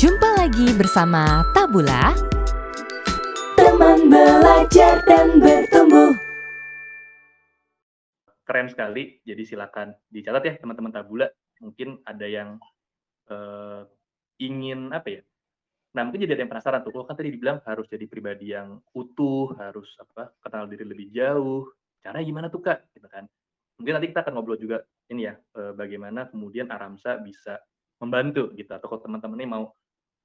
Jumpa lagi bersama Tabula. Teman belajar dan bertumbuh. Keren sekali. Jadi silakan dicatat ya teman-teman Tabula. Mungkin ada yang uh, ingin apa ya? Nah mungkin jadi ada yang penasaran tuh. Kalau kan tadi dibilang harus jadi pribadi yang utuh, harus apa? Kenal diri lebih jauh. Caranya gimana tuh kak? Gitu kan? Mungkin nanti kita akan ngobrol juga ini ya, uh, bagaimana kemudian Aramsa bisa membantu gitu atau kalau teman-teman ini mau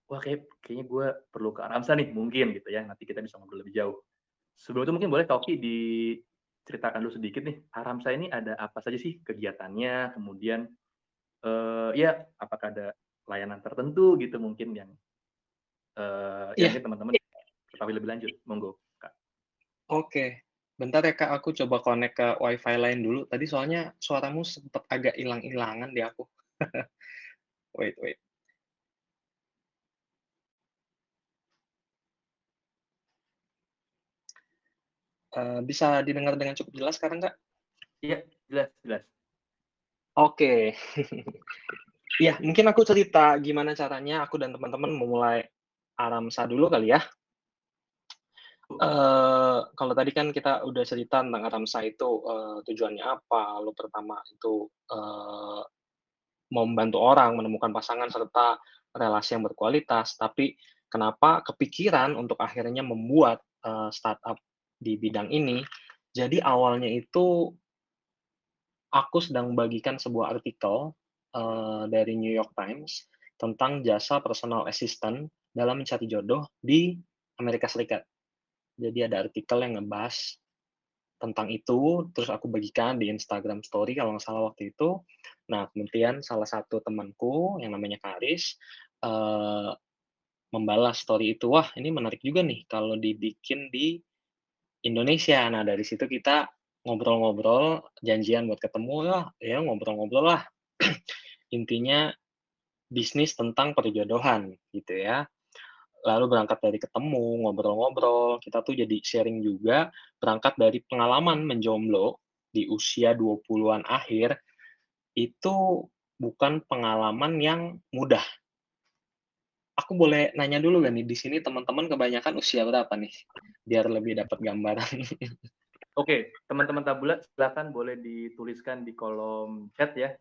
wah kayak kayaknya gue perlu ke Aramsa nih mungkin gitu ya. Nanti kita bisa ngobrol lebih jauh. Sebelum itu mungkin boleh Kauki diceritakan dulu sedikit nih Aramsa ini ada apa saja sih kegiatannya? Kemudian uh, ya apakah ada layanan tertentu gitu mungkin yang uh, yeah. yang teman-teman ketahui lebih lanjut? Monggo kak. Oke. Bentar ya kak. Aku coba connect ke wifi lain dulu. Tadi soalnya suaramu sempat agak hilang-hilangan di aku. Wait, wait. Uh, bisa didengar dengan cukup jelas sekarang, Kak? Iya, jelas, jelas. Oke. ya, mungkin aku cerita gimana caranya aku dan teman-teman memulai Aramsa dulu kali ya. Uh, kalau tadi kan kita udah cerita tentang Aramsa itu uh, tujuannya apa, lalu pertama itu uh, membantu orang menemukan pasangan serta relasi yang berkualitas, tapi kenapa kepikiran untuk akhirnya membuat uh, startup di bidang ini? Jadi awalnya itu aku sedang bagikan sebuah artikel uh, dari New York Times tentang jasa personal assistant dalam mencari jodoh di Amerika Serikat. Jadi ada artikel yang ngebahas tentang itu, terus aku bagikan di Instagram Story kalau nggak salah waktu itu. Nah, kemudian salah satu temanku yang namanya Karis uh, membalas story itu, wah ini menarik juga nih kalau dibikin di Indonesia. Nah, dari situ kita ngobrol-ngobrol, janjian buat ketemu lah, ya ngobrol-ngobrol lah. Intinya bisnis tentang perjodohan gitu ya lalu berangkat dari ketemu, ngobrol-ngobrol, kita tuh jadi sharing juga, berangkat dari pengalaman menjomblo di usia 20-an akhir, itu bukan pengalaman yang mudah. Aku boleh nanya dulu gak nih, di sini teman-teman kebanyakan usia berapa nih? Biar lebih dapat gambaran. Oke, teman-teman tabula silakan boleh dituliskan di kolom chat ya.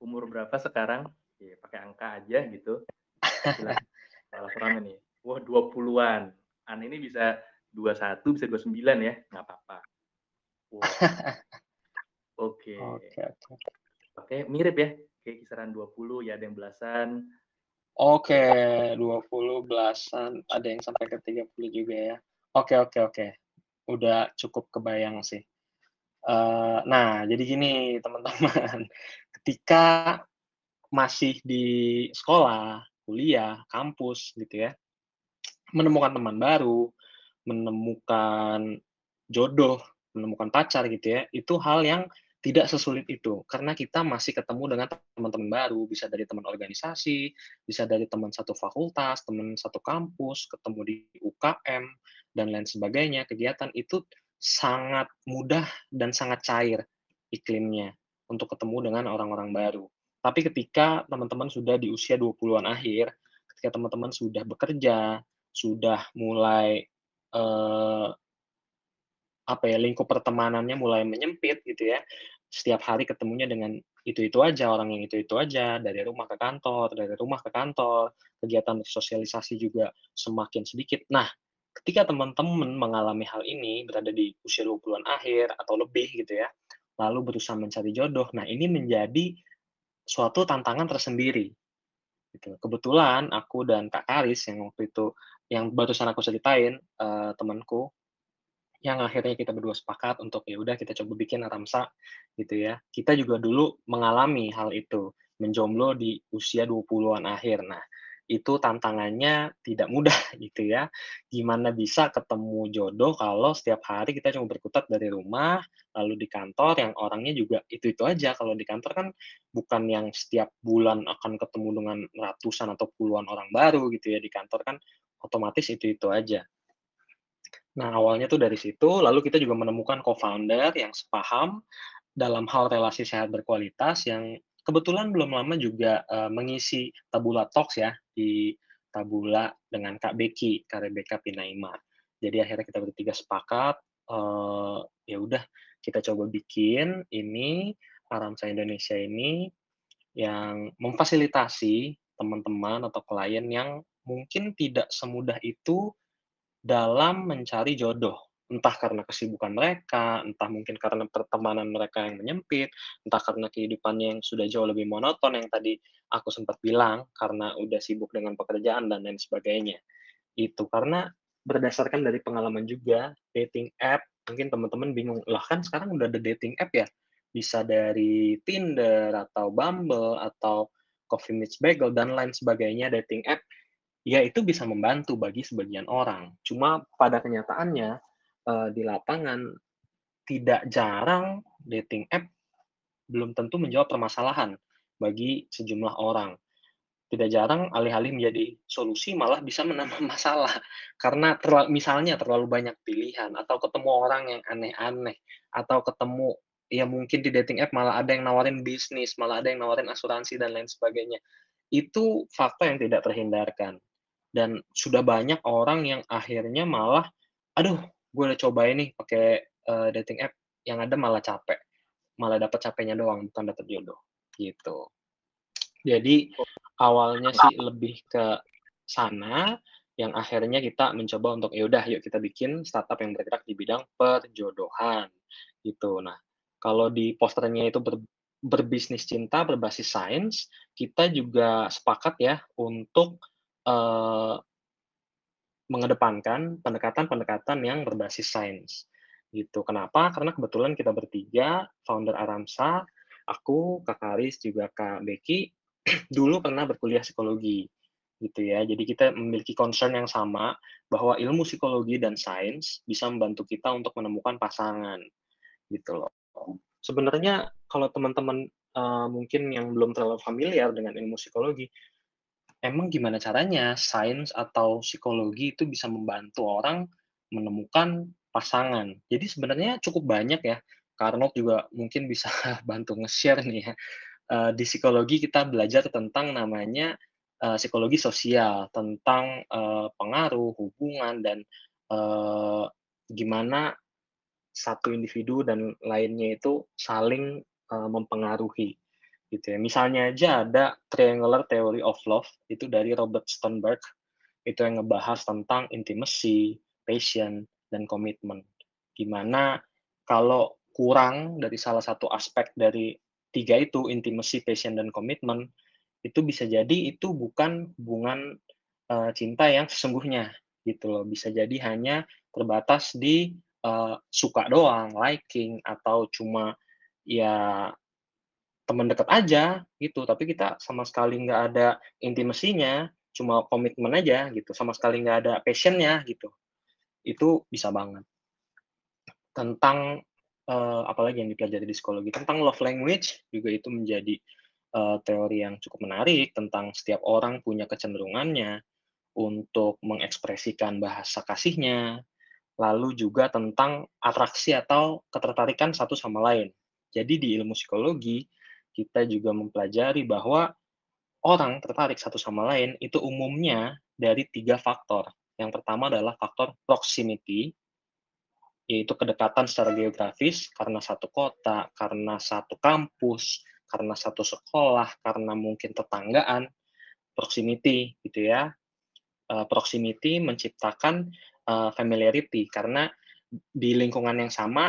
Umur berapa sekarang? Ya, pakai angka aja gitu. Silakan. Salah nih wah 20-an. An ini bisa 21, bisa 29 ya, nggak apa-apa. Oke. Oke, oke. Oke, mirip ya. Kayak kisaran 20, ya ada yang belasan. Oke, 20 belasan, ada yang sampai ke 30 juga ya. Oke, oke, oke. Udah cukup kebayang sih. Uh, nah, jadi gini teman-teman, ketika masih di sekolah, kuliah, kampus gitu ya, menemukan teman baru, menemukan jodoh, menemukan pacar gitu ya, itu hal yang tidak sesulit itu karena kita masih ketemu dengan teman-teman baru, bisa dari teman organisasi, bisa dari teman satu fakultas, teman satu kampus, ketemu di UKM dan lain sebagainya. Kegiatan itu sangat mudah dan sangat cair iklimnya untuk ketemu dengan orang-orang baru. Tapi ketika teman-teman sudah di usia 20-an akhir, ketika teman-teman sudah bekerja, sudah mulai eh, apa ya lingkup pertemanannya mulai menyempit gitu ya setiap hari ketemunya dengan itu-itu aja orang yang itu-itu aja dari rumah ke kantor dari rumah ke kantor. Kegiatan sosialisasi juga semakin sedikit. Nah ketika teman-teman mengalami hal ini berada di usia 20-an akhir atau lebih gitu ya lalu berusaha mencari jodoh nah ini menjadi suatu tantangan tersendiri. Gitu. Kebetulan aku dan Kak Karis yang waktu itu yang barusan aku ceritain uh, temanku yang akhirnya kita berdua sepakat untuk ya udah kita coba bikin Aramsa gitu ya. Kita juga dulu mengalami hal itu, menjomblo di usia 20-an akhir. Nah, itu tantangannya tidak mudah gitu ya. Gimana bisa ketemu jodoh kalau setiap hari kita cuma berkutat dari rumah, lalu di kantor yang orangnya juga itu-itu aja. Kalau di kantor kan bukan yang setiap bulan akan ketemu dengan ratusan atau puluhan orang baru gitu ya. Di kantor kan otomatis itu-itu aja. Nah, awalnya tuh dari situ, lalu kita juga menemukan co-founder yang sepaham dalam hal relasi sehat berkualitas yang kebetulan belum lama juga uh, mengisi Tabula Talks ya di Tabula dengan Kak Beki, Kak Rebecca Pinaima. Jadi akhirnya kita bertiga sepakat, uh, ya udah kita coba bikin ini Aramsa Indonesia ini yang memfasilitasi teman-teman atau klien yang mungkin tidak semudah itu dalam mencari jodoh. Entah karena kesibukan mereka, entah mungkin karena pertemanan mereka yang menyempit, entah karena kehidupannya yang sudah jauh lebih monoton yang tadi aku sempat bilang, karena udah sibuk dengan pekerjaan dan lain sebagainya. Itu karena berdasarkan dari pengalaman juga, dating app, mungkin teman-teman bingung, lah kan sekarang udah ada dating app ya, bisa dari Tinder atau Bumble atau Coffee Meets Bagel dan lain sebagainya dating app ya itu bisa membantu bagi sebagian orang. Cuma pada kenyataannya uh, di lapangan tidak jarang dating app belum tentu menjawab permasalahan bagi sejumlah orang. Tidak jarang alih-alih menjadi solusi malah bisa menambah masalah karena terlalu, misalnya terlalu banyak pilihan atau ketemu orang yang aneh-aneh atau ketemu ya mungkin di dating app malah ada yang nawarin bisnis, malah ada yang nawarin asuransi dan lain sebagainya. Itu fakta yang tidak terhindarkan. Dan sudah banyak orang yang akhirnya malah, aduh, gue udah coba ini pakai uh, dating app, yang ada malah capek, malah dapat capeknya doang, bukan dapat jodoh, gitu. Jadi awalnya sih lebih ke sana, yang akhirnya kita mencoba untuk ya udah yuk kita bikin startup yang bergerak di bidang perjodohan gitu. Nah, kalau di posternya itu ber, berbisnis cinta berbasis sains, kita juga sepakat ya untuk uh, mengedepankan pendekatan-pendekatan yang berbasis sains. Gitu. Kenapa? Karena kebetulan kita bertiga, founder Aramsa, aku, Kak Karis, juga Kak Becky, dulu pernah berkuliah psikologi gitu ya. Jadi kita memiliki concern yang sama bahwa ilmu psikologi dan sains bisa membantu kita untuk menemukan pasangan gitu loh. Sebenarnya kalau teman-teman uh, mungkin yang belum terlalu familiar dengan ilmu psikologi, emang gimana caranya sains atau psikologi itu bisa membantu orang menemukan pasangan. Jadi sebenarnya cukup banyak ya. Karena juga mungkin bisa bantu nge-share nih ya. Uh, di psikologi kita belajar tentang namanya uh, psikologi sosial, tentang uh, pengaruh, hubungan, dan gimana satu individu dan lainnya itu saling uh, mempengaruhi gitu ya. Misalnya aja ada Triangular Theory of Love itu dari Robert Sternberg itu yang ngebahas tentang intimacy, passion dan komitmen. Gimana kalau kurang dari salah satu aspek dari tiga itu intimacy, passion dan komitmen itu bisa jadi itu bukan hubungan uh, cinta yang sesungguhnya gitu loh. Bisa jadi hanya terbatas di uh, suka doang, liking atau cuma ya teman dekat aja gitu, tapi kita sama sekali nggak ada intimasinya, cuma komitmen aja gitu, sama sekali nggak ada passionnya gitu. Itu bisa banget. Tentang uh, apalagi yang dipelajari di psikologi tentang love language juga itu menjadi uh, teori yang cukup menarik tentang setiap orang punya kecenderungannya untuk mengekspresikan bahasa kasihnya, lalu juga tentang atraksi atau ketertarikan satu sama lain. Jadi di ilmu psikologi, kita juga mempelajari bahwa orang tertarik satu sama lain itu umumnya dari tiga faktor. Yang pertama adalah faktor proximity, yaitu kedekatan secara geografis karena satu kota, karena satu kampus, karena satu sekolah, karena mungkin tetanggaan, proximity gitu ya. Eh, proximity menciptakan uh, familiarity karena di lingkungan yang sama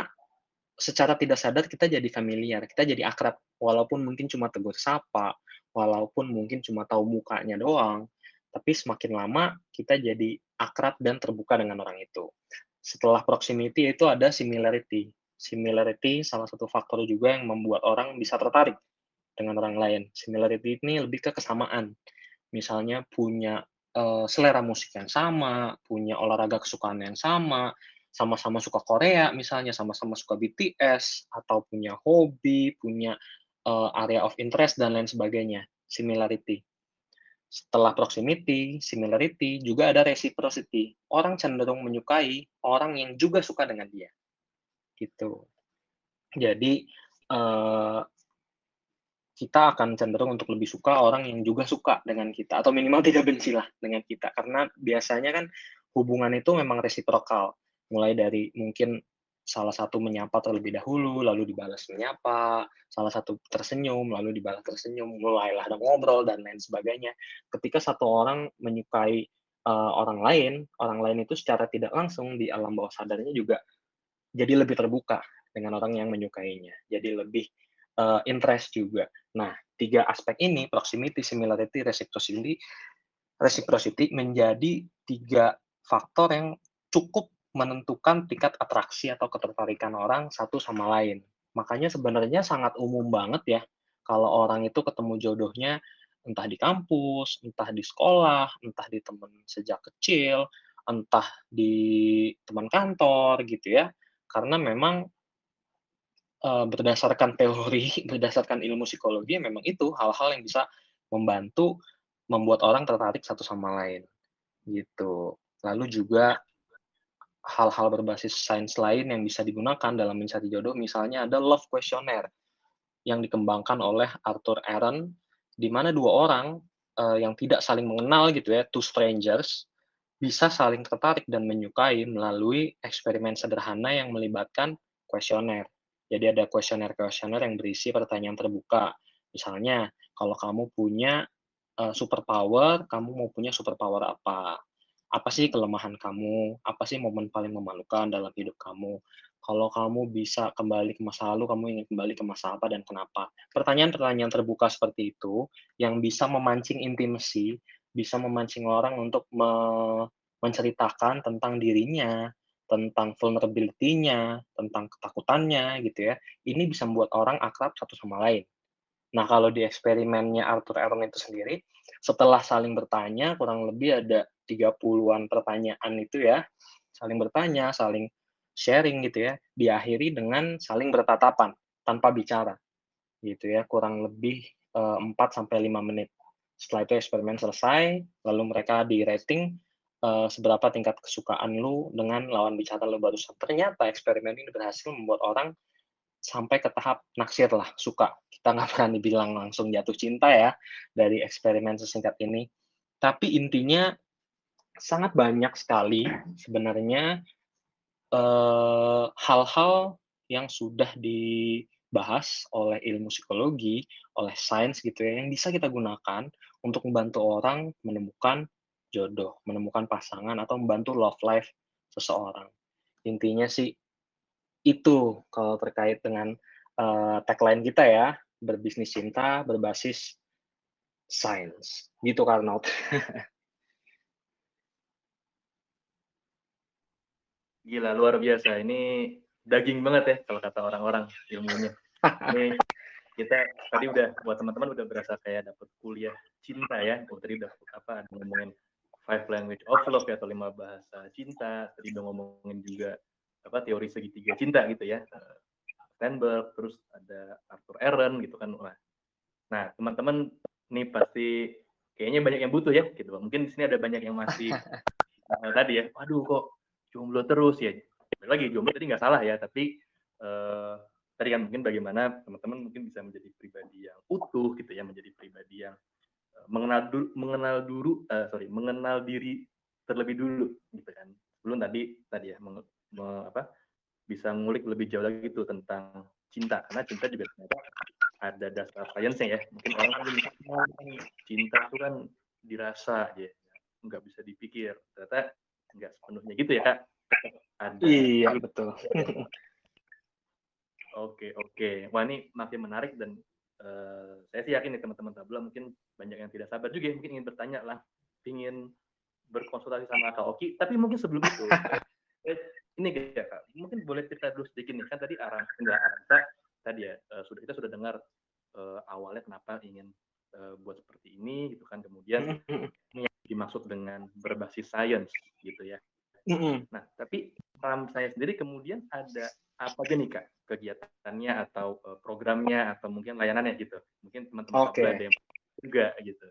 secara tidak sadar kita jadi familiar, kita jadi akrab walaupun mungkin cuma tegur sapa, walaupun mungkin cuma tahu mukanya doang, tapi semakin lama kita jadi akrab dan terbuka dengan orang itu. Setelah proximity itu ada similarity. Similarity salah satu faktor juga yang membuat orang bisa tertarik dengan orang lain. Similarity ini lebih ke kesamaan. Misalnya punya uh, selera musik yang sama, punya olahraga kesukaan yang sama, sama-sama suka Korea misalnya, sama-sama suka BTS, atau punya hobi, punya uh, area of interest dan lain sebagainya, similarity. Setelah proximity, similarity, juga ada reciprocity. Orang cenderung menyukai orang yang juga suka dengan dia. Gitu. Jadi, uh, kita akan cenderung untuk lebih suka orang yang juga suka dengan kita atau minimal tidak benci lah dengan kita karena biasanya kan hubungan itu memang resiprokal mulai dari mungkin salah satu menyapa terlebih dahulu lalu dibalas menyapa salah satu tersenyum lalu dibalas tersenyum mulailah ada ngobrol dan lain sebagainya ketika satu orang menyukai uh, orang lain orang lain itu secara tidak langsung di alam bawah sadarnya juga jadi lebih terbuka dengan orang yang menyukainya jadi lebih uh, interest juga. Nah, tiga aspek ini, proximity, similarity, reciprocity, reciprocity menjadi tiga faktor yang cukup menentukan tingkat atraksi atau ketertarikan orang satu sama lain. Makanya sebenarnya sangat umum banget ya kalau orang itu ketemu jodohnya entah di kampus, entah di sekolah, entah di teman sejak kecil, entah di teman kantor gitu ya. Karena memang uh, berdasarkan teori, berdasarkan ilmu psikologi, memang itu hal-hal yang bisa membantu membuat orang tertarik satu sama lain, gitu. Lalu juga hal-hal berbasis sains lain yang bisa digunakan dalam mencari jodoh, misalnya ada love questionnaire yang dikembangkan oleh Arthur Aaron, di mana dua orang uh, yang tidak saling mengenal gitu ya, two strangers, bisa saling tertarik dan menyukai melalui eksperimen sederhana yang melibatkan kuesioner. Jadi ada kuesioner-kuesioner yang berisi pertanyaan terbuka. Misalnya, kalau kamu punya uh, superpower, kamu mau punya superpower apa? Apa sih kelemahan kamu? Apa sih momen paling memalukan dalam hidup kamu? Kalau kamu bisa kembali ke masa lalu, kamu ingin kembali ke masa apa dan kenapa? Pertanyaan-pertanyaan terbuka seperti itu yang bisa memancing intimasi, bisa memancing orang untuk me menceritakan tentang dirinya, tentang vulnerability-nya, tentang ketakutannya gitu ya. Ini bisa membuat orang akrab satu sama lain. Nah, kalau di eksperimennya Arthur Aaron itu sendiri, setelah saling bertanya, kurang lebih ada 30-an pertanyaan itu ya, saling bertanya, saling sharing gitu ya, diakhiri dengan saling bertatapan tanpa bicara. Gitu ya, kurang lebih eh, 4 sampai 5 menit. Setelah itu eksperimen selesai, lalu mereka di rating uh, seberapa tingkat kesukaan lu dengan lawan bicara lu barusan. Ternyata eksperimen ini berhasil membuat orang sampai ke tahap naksir lah, suka. Kita nggak berani bilang langsung jatuh cinta ya dari eksperimen sesingkat ini. Tapi intinya sangat banyak sekali sebenarnya hal hal-hal yang sudah dibahas oleh ilmu psikologi, oleh sains gitu ya, yang bisa kita gunakan untuk membantu orang menemukan jodoh, menemukan pasangan atau membantu love life seseorang. Intinya sih itu kalau terkait dengan uh, tagline kita ya, berbisnis cinta berbasis sains. Gitu Karnot. Gila, luar biasa. Ini daging banget ya kalau kata orang-orang ilmunya. Ini kita tadi udah buat teman-teman udah berasa kayak dapet kuliah cinta ya. Oh, tadi udah apa ngomongin five language of love ya, atau lima bahasa cinta. Tadi udah ngomongin juga apa teori segitiga cinta gitu ya. Steinberg, terus ada Arthur Aaron gitu kan. Nah, teman-teman nih pasti kayaknya banyak yang butuh ya gitu. Mungkin di sini ada banyak yang masih tadi ya, waduh kok jomblo terus ya. Lagi jomblo tadi nggak salah ya, tapi uh, tadi kan mungkin bagaimana teman-teman mungkin bisa menjadi pribadi yang utuh gitu ya, menjadi pribadi yang mengenal dulu mengenal dulu uh, sorry mengenal diri terlebih dulu gitu kan. Belum tadi tadi ya meng, me, apa bisa ngulik lebih jauh lagi tuh tentang cinta. Karena cinta juga ternyata ada dasar sainsnya ya. Mungkin orang kan cinta itu kan dirasa aja nggak bisa dipikir. Ternyata nggak sepenuhnya gitu ya kak? Ada. Iya betul. Oke oke. Wah ini makin menarik dan uh, saya sih yakin nih teman-teman tabula mungkin banyak yang tidak sabar juga mungkin ingin bertanya lah ingin berkonsultasi sama Kak Oki. Tapi mungkin sebelum itu eh, ini ya Kak. Mungkin boleh cerita dulu sedikit nih kan tadi arah enggak arah tadi ya uh, sudah kita sudah dengar uh, awalnya kenapa ingin uh, buat seperti ini gitu kan kemudian yang dimaksud dengan berbasis sains gitu ya. Nah tapi paham saya sendiri kemudian ada apa aja nih kak kegiatannya atau uh, programnya atau mungkin layanannya gitu. Mungkin teman-teman okay. ada yang juga gitu.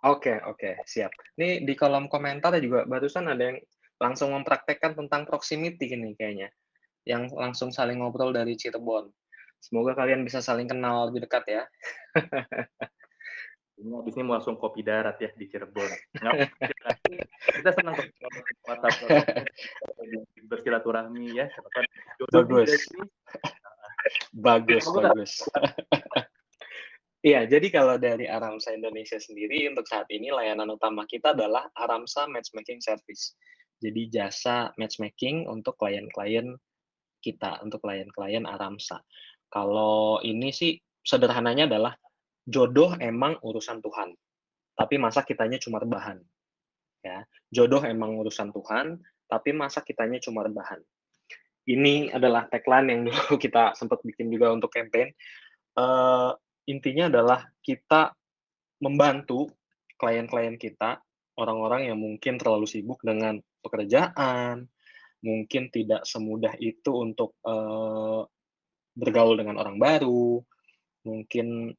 Oke okay, oke okay, siap. Ini di kolom komentar juga barusan ada yang langsung mempraktekkan tentang proximity ini kayaknya. Yang langsung saling ngobrol dari Cirebon. Semoga kalian bisa saling kenal lebih dekat ya. Ini habis ini mau langsung kopi darat ya di Cirebon. Kita senang WhatsApp bersilaturahmi ya. Bagus. Bagus, bagus. Iya, jadi kalau dari Aramsa Indonesia sendiri untuk saat ini layanan utama kita adalah Aramsa Matchmaking Service. Jadi jasa matchmaking untuk klien-klien kita, untuk klien-klien Aramsa. Kalau ini sih sederhananya adalah jodoh emang urusan Tuhan, tapi masa kitanya cuma rebahan. Ya, jodoh emang urusan Tuhan, tapi masa kitanya cuma rebahan. Ini adalah tagline yang dulu kita sempat bikin juga untuk campaign. Uh, intinya adalah kita membantu klien-klien kita, orang-orang yang mungkin terlalu sibuk dengan pekerjaan, mungkin tidak semudah itu untuk uh, bergaul dengan orang baru, mungkin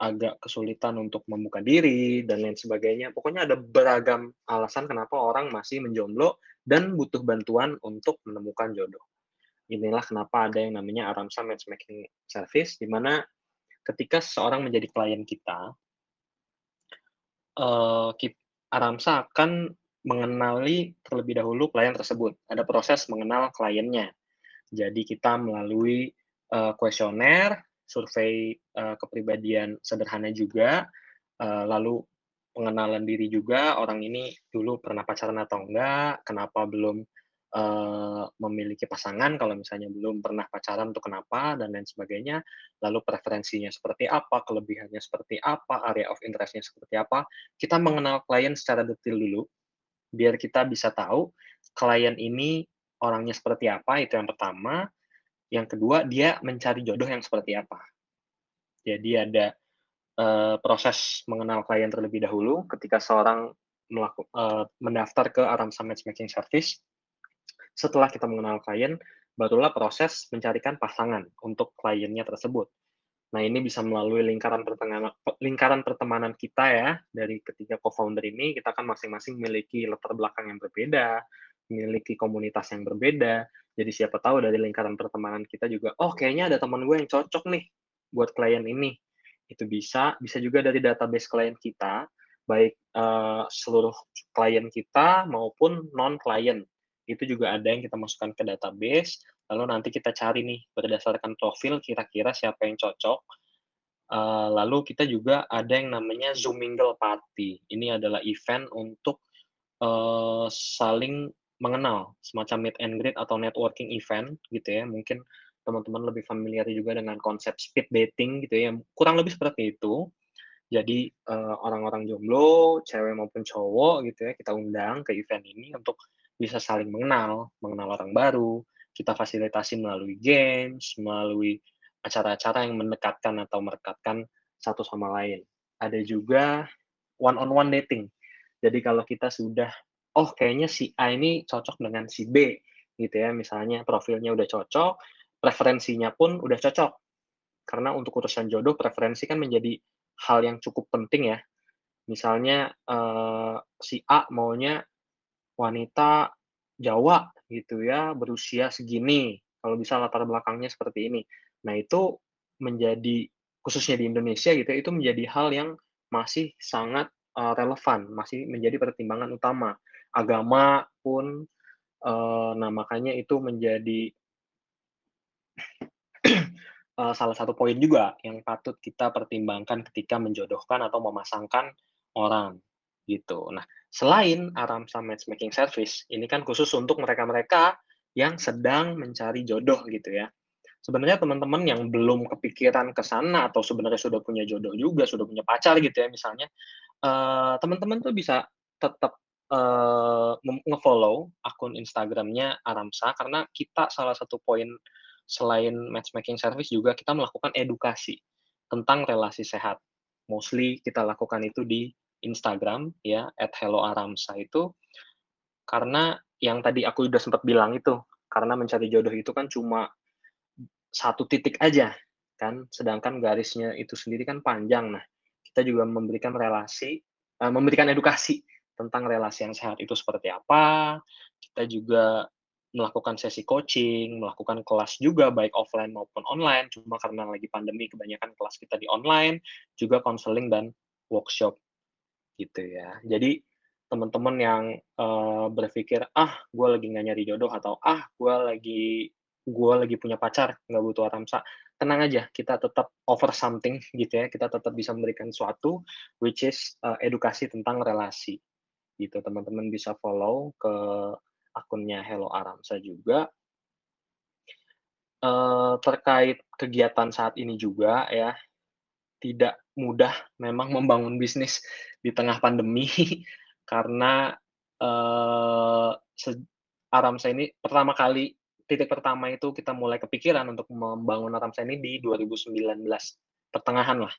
agak kesulitan untuk membuka diri dan lain sebagainya. Pokoknya ada beragam alasan kenapa orang masih menjomblo dan butuh bantuan untuk menemukan jodoh. Inilah kenapa ada yang namanya Aramsa Matchmaking Service, di mana ketika seseorang menjadi klien kita, uh, Aramsa akan mengenali terlebih dahulu klien tersebut. Ada proses mengenal kliennya. Jadi kita melalui uh, kuesioner, survei uh, kepribadian sederhana juga, uh, lalu pengenalan diri juga, orang ini dulu pernah pacaran atau enggak, kenapa belum uh, memiliki pasangan kalau misalnya belum pernah pacaran untuk kenapa dan lain sebagainya. Lalu preferensinya seperti apa kelebihannya seperti apa area of interestnya seperti apa kita mengenal klien secara detail dulu biar kita bisa tahu klien ini orangnya seperti apa itu yang pertama yang kedua dia mencari jodoh yang seperti apa. Jadi ada uh, proses mengenal klien terlebih dahulu ketika seorang melaku, uh, mendaftar ke Aramsa Matchmaking Service. Setelah kita mengenal klien, barulah proses mencarikan pasangan untuk kliennya tersebut. Nah, ini bisa melalui lingkaran pertemanan, lingkaran pertemanan kita ya, dari ketiga co-founder ini, kita kan masing-masing memiliki latar belakang yang berbeda, memiliki komunitas yang berbeda, jadi siapa tahu dari lingkaran pertemanan kita juga, oh kayaknya ada teman gue yang cocok nih buat klien ini. Itu bisa, bisa juga dari database klien kita, baik uh, seluruh klien kita maupun non-klien itu juga ada yang kita masukkan ke database, lalu nanti kita cari nih berdasarkan profil kira-kira siapa yang cocok. Uh, lalu kita juga ada yang namanya Zoom Mingle Party. Ini adalah event untuk uh, saling mengenal, semacam meet and greet atau networking event gitu ya. Mungkin teman-teman lebih familiar juga dengan konsep speed dating gitu ya. Kurang lebih seperti itu. Jadi uh, orang-orang jomblo, cewek maupun cowok gitu ya, kita undang ke event ini untuk bisa saling mengenal, mengenal orang baru, kita fasilitasi melalui games, melalui acara-acara yang mendekatkan atau merekatkan satu sama lain. Ada juga one on one dating. Jadi kalau kita sudah oh kayaknya si A ini cocok dengan si B gitu ya, misalnya profilnya udah cocok, preferensinya pun udah cocok. Karena untuk urusan jodoh preferensi kan menjadi hal yang cukup penting ya. Misalnya uh, si A maunya wanita Jawa gitu ya, berusia segini, kalau bisa latar belakangnya seperti ini. Nah, itu menjadi khususnya di Indonesia gitu ya, itu menjadi hal yang masih sangat uh, relevan, masih menjadi pertimbangan utama. Agama pun uh, nah makanya itu menjadi uh, salah satu poin juga yang patut kita pertimbangkan ketika menjodohkan atau memasangkan orang gitu. Nah, selain Aramsa Matchmaking Service, ini kan khusus untuk mereka-mereka yang sedang mencari jodoh gitu ya. Sebenarnya teman-teman yang belum kepikiran ke sana atau sebenarnya sudah punya jodoh juga, sudah punya pacar gitu ya misalnya, uh, teman-teman tuh bisa tetap uh, nge-follow akun Instagramnya Aramsa karena kita salah satu poin selain matchmaking service juga kita melakukan edukasi tentang relasi sehat. Mostly kita lakukan itu di Instagram ya @helloaramsa itu. Karena yang tadi aku udah sempat bilang itu karena mencari jodoh itu kan cuma satu titik aja kan? Sedangkan garisnya itu sendiri kan panjang. Nah kita juga memberikan relasi uh, memberikan edukasi tentang relasi yang sehat itu seperti apa. Kita juga melakukan sesi coaching, melakukan kelas juga baik offline maupun online, cuma karena lagi pandemi kebanyakan kelas kita di online, juga konseling dan workshop. Gitu ya. Jadi teman-teman yang uh, berpikir ah gue lagi nggak nyari jodoh atau ah gue lagi gue lagi punya pacar nggak butuh aramsa tenang aja kita tetap offer something gitu ya. Kita tetap bisa memberikan suatu which is uh, edukasi tentang relasi gitu teman-teman bisa follow ke akunnya Hello Aramsa juga. Uh, terkait kegiatan saat ini juga ya, tidak mudah memang membangun bisnis di tengah pandemi karena uh, Aramsa ini pertama kali titik pertama itu kita mulai kepikiran untuk membangun Aramsa ini di 2019 pertengahan lah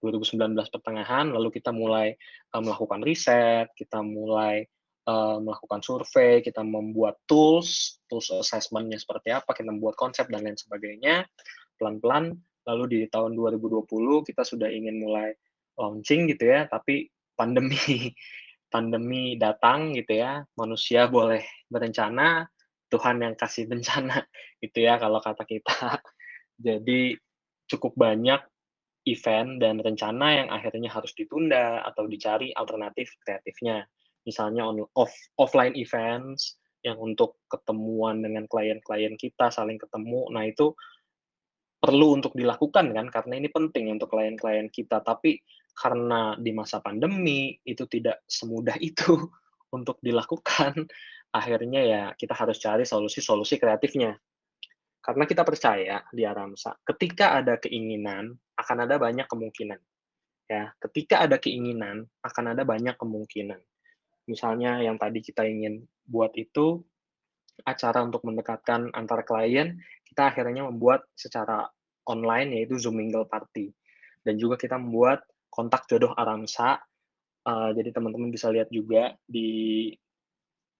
2019 pertengahan lalu kita mulai uh, melakukan riset kita mulai uh, melakukan survei, kita membuat tools, tools assessment-nya seperti apa, kita membuat konsep dan lain sebagainya. Pelan-pelan, lalu di tahun 2020 kita sudah ingin mulai launching gitu ya, tapi pandemi pandemi datang gitu ya, manusia boleh berencana, Tuhan yang kasih bencana gitu ya kalau kata kita. Jadi cukup banyak event dan rencana yang akhirnya harus ditunda atau dicari alternatif kreatifnya. Misalnya on, off, offline events yang untuk ketemuan dengan klien-klien kita, saling ketemu. Nah, itu perlu untuk dilakukan kan karena ini penting untuk klien-klien kita. Tapi karena di masa pandemi itu tidak semudah itu untuk dilakukan. Akhirnya ya kita harus cari solusi-solusi kreatifnya karena kita percaya di Aramsa ketika ada keinginan akan ada banyak kemungkinan ya ketika ada keinginan akan ada banyak kemungkinan misalnya yang tadi kita ingin buat itu acara untuk mendekatkan antar klien, kita akhirnya membuat secara online yaitu Zoom Mingle Party. Dan juga kita membuat kontak jodoh Aramsa. Uh, jadi teman-teman bisa lihat juga di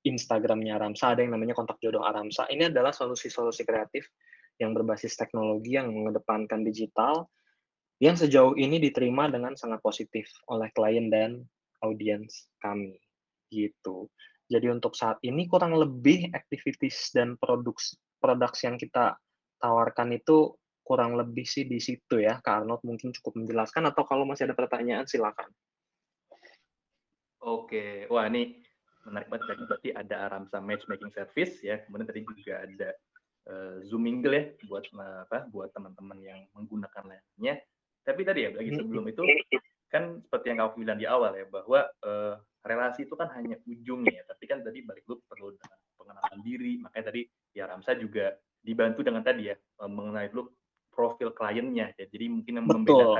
Instagramnya Aramsa ada yang namanya kontak jodoh Aramsa. Ini adalah solusi-solusi kreatif yang berbasis teknologi yang mengedepankan digital yang sejauh ini diterima dengan sangat positif oleh klien dan audiens kami gitu. Jadi untuk saat ini kurang lebih activities dan produk produk yang kita tawarkan itu kurang lebih sih di situ ya. Kak Arnold mungkin cukup menjelaskan atau kalau masih ada pertanyaan silakan. Oke, wah ini menarik banget tadi berarti ada Aramsa Matchmaking Service ya. Kemudian tadi juga ada uh, Zoom Mingle ya buat apa? Buat teman-teman yang menggunakan lainnya. Tapi tadi ya lagi sebelum itu kan seperti yang kau bilang di awal ya bahwa uh, relasi itu kan hanya ujungnya ya, tapi kan tadi balik lu perlu pengenalan diri, makanya tadi ya Ramsa juga dibantu dengan tadi ya mengenai dulu profil kliennya ya, jadi mungkin yang Betul.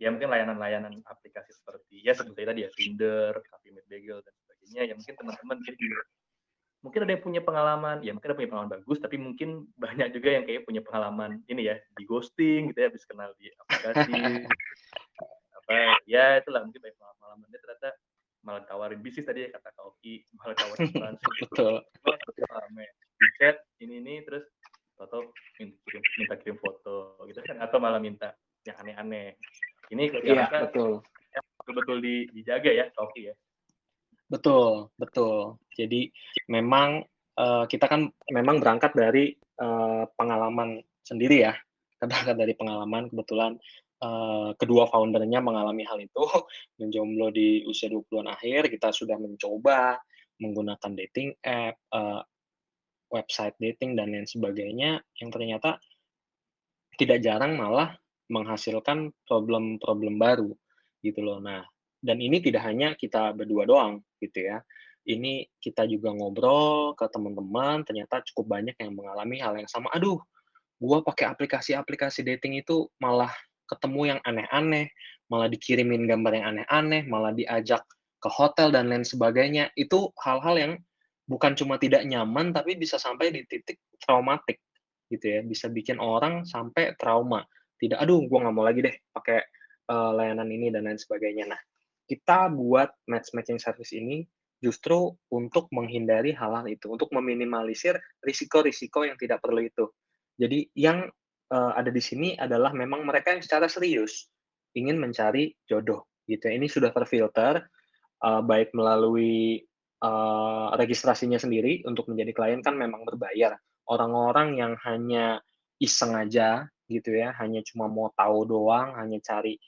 Ya mungkin layanan-layanan aplikasi seperti ya seperti tadi ya Tinder, Coffee Meet Bagel dan sebagainya. Ya mungkin teman-teman juga mungkin ada yang punya pengalaman ya mungkin ada punya pengalaman bagus tapi mungkin banyak juga yang kayak punya pengalaman ini ya di ghosting gitu ya habis kenal di aplikasi. Apa ya itulah mungkin banyak pengalaman. Dia ternyata malah tawarin bisnis tadi ya kata Kauki malah tawarin transit betul. Chat ini ini terus atau minta, minta kirim foto gitu kan atau malah minta yang aneh-aneh ini iya, betul. betul-betul di, dijaga ya Kauki ya. Betul betul. Jadi memang uh, kita kan memang berangkat dari uh, pengalaman sendiri ya. Berangkat dari pengalaman kebetulan uh, kedua foundernya mengalami hal itu, menjomblo di usia 20-an akhir, kita sudah mencoba menggunakan dating app, uh, website dating dan lain sebagainya. Yang ternyata tidak jarang malah menghasilkan problem-problem baru gitu loh. Nah, dan ini tidak hanya kita berdua doang gitu ya. Ini kita juga ngobrol ke teman-teman, ternyata cukup banyak yang mengalami hal yang sama. Aduh, gua pakai aplikasi-aplikasi dating itu malah ketemu yang aneh-aneh, malah dikirimin gambar yang aneh-aneh, malah diajak ke hotel dan lain sebagainya. Itu hal-hal yang bukan cuma tidak nyaman, tapi bisa sampai di titik traumatik gitu ya. Bisa bikin orang sampai trauma. Tidak, aduh, gue nggak mau lagi deh pakai uh, layanan ini dan lain sebagainya. Nah, kita buat matchmaking service ini justru untuk menghindari hal-hal itu, untuk meminimalisir risiko-risiko yang tidak perlu itu. Jadi yang uh, ada di sini adalah memang mereka yang secara serius ingin mencari jodoh gitu. Ini sudah terfilter uh, baik melalui uh, registrasinya sendiri untuk menjadi klien kan memang berbayar. Orang-orang yang hanya iseng aja gitu ya, hanya cuma mau tahu doang, hanya cari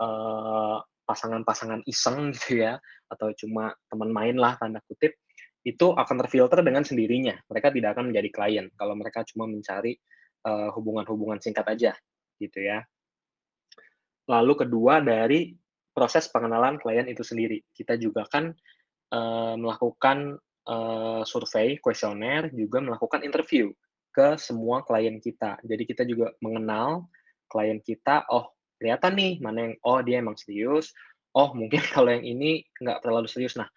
uh, pasangan-pasangan iseng gitu ya, atau cuma teman main lah tanda kutip, itu akan terfilter dengan sendirinya. Mereka tidak akan menjadi klien kalau mereka cuma mencari hubungan-hubungan uh, singkat aja gitu ya. Lalu kedua dari proses pengenalan klien itu sendiri. Kita juga kan uh, melakukan uh, survei, kuesioner, juga melakukan interview ke semua klien kita. Jadi kita juga mengenal klien kita, oh kelihatan nih mana yang, oh dia emang serius, oh mungkin kalau yang ini nggak terlalu serius. Nah,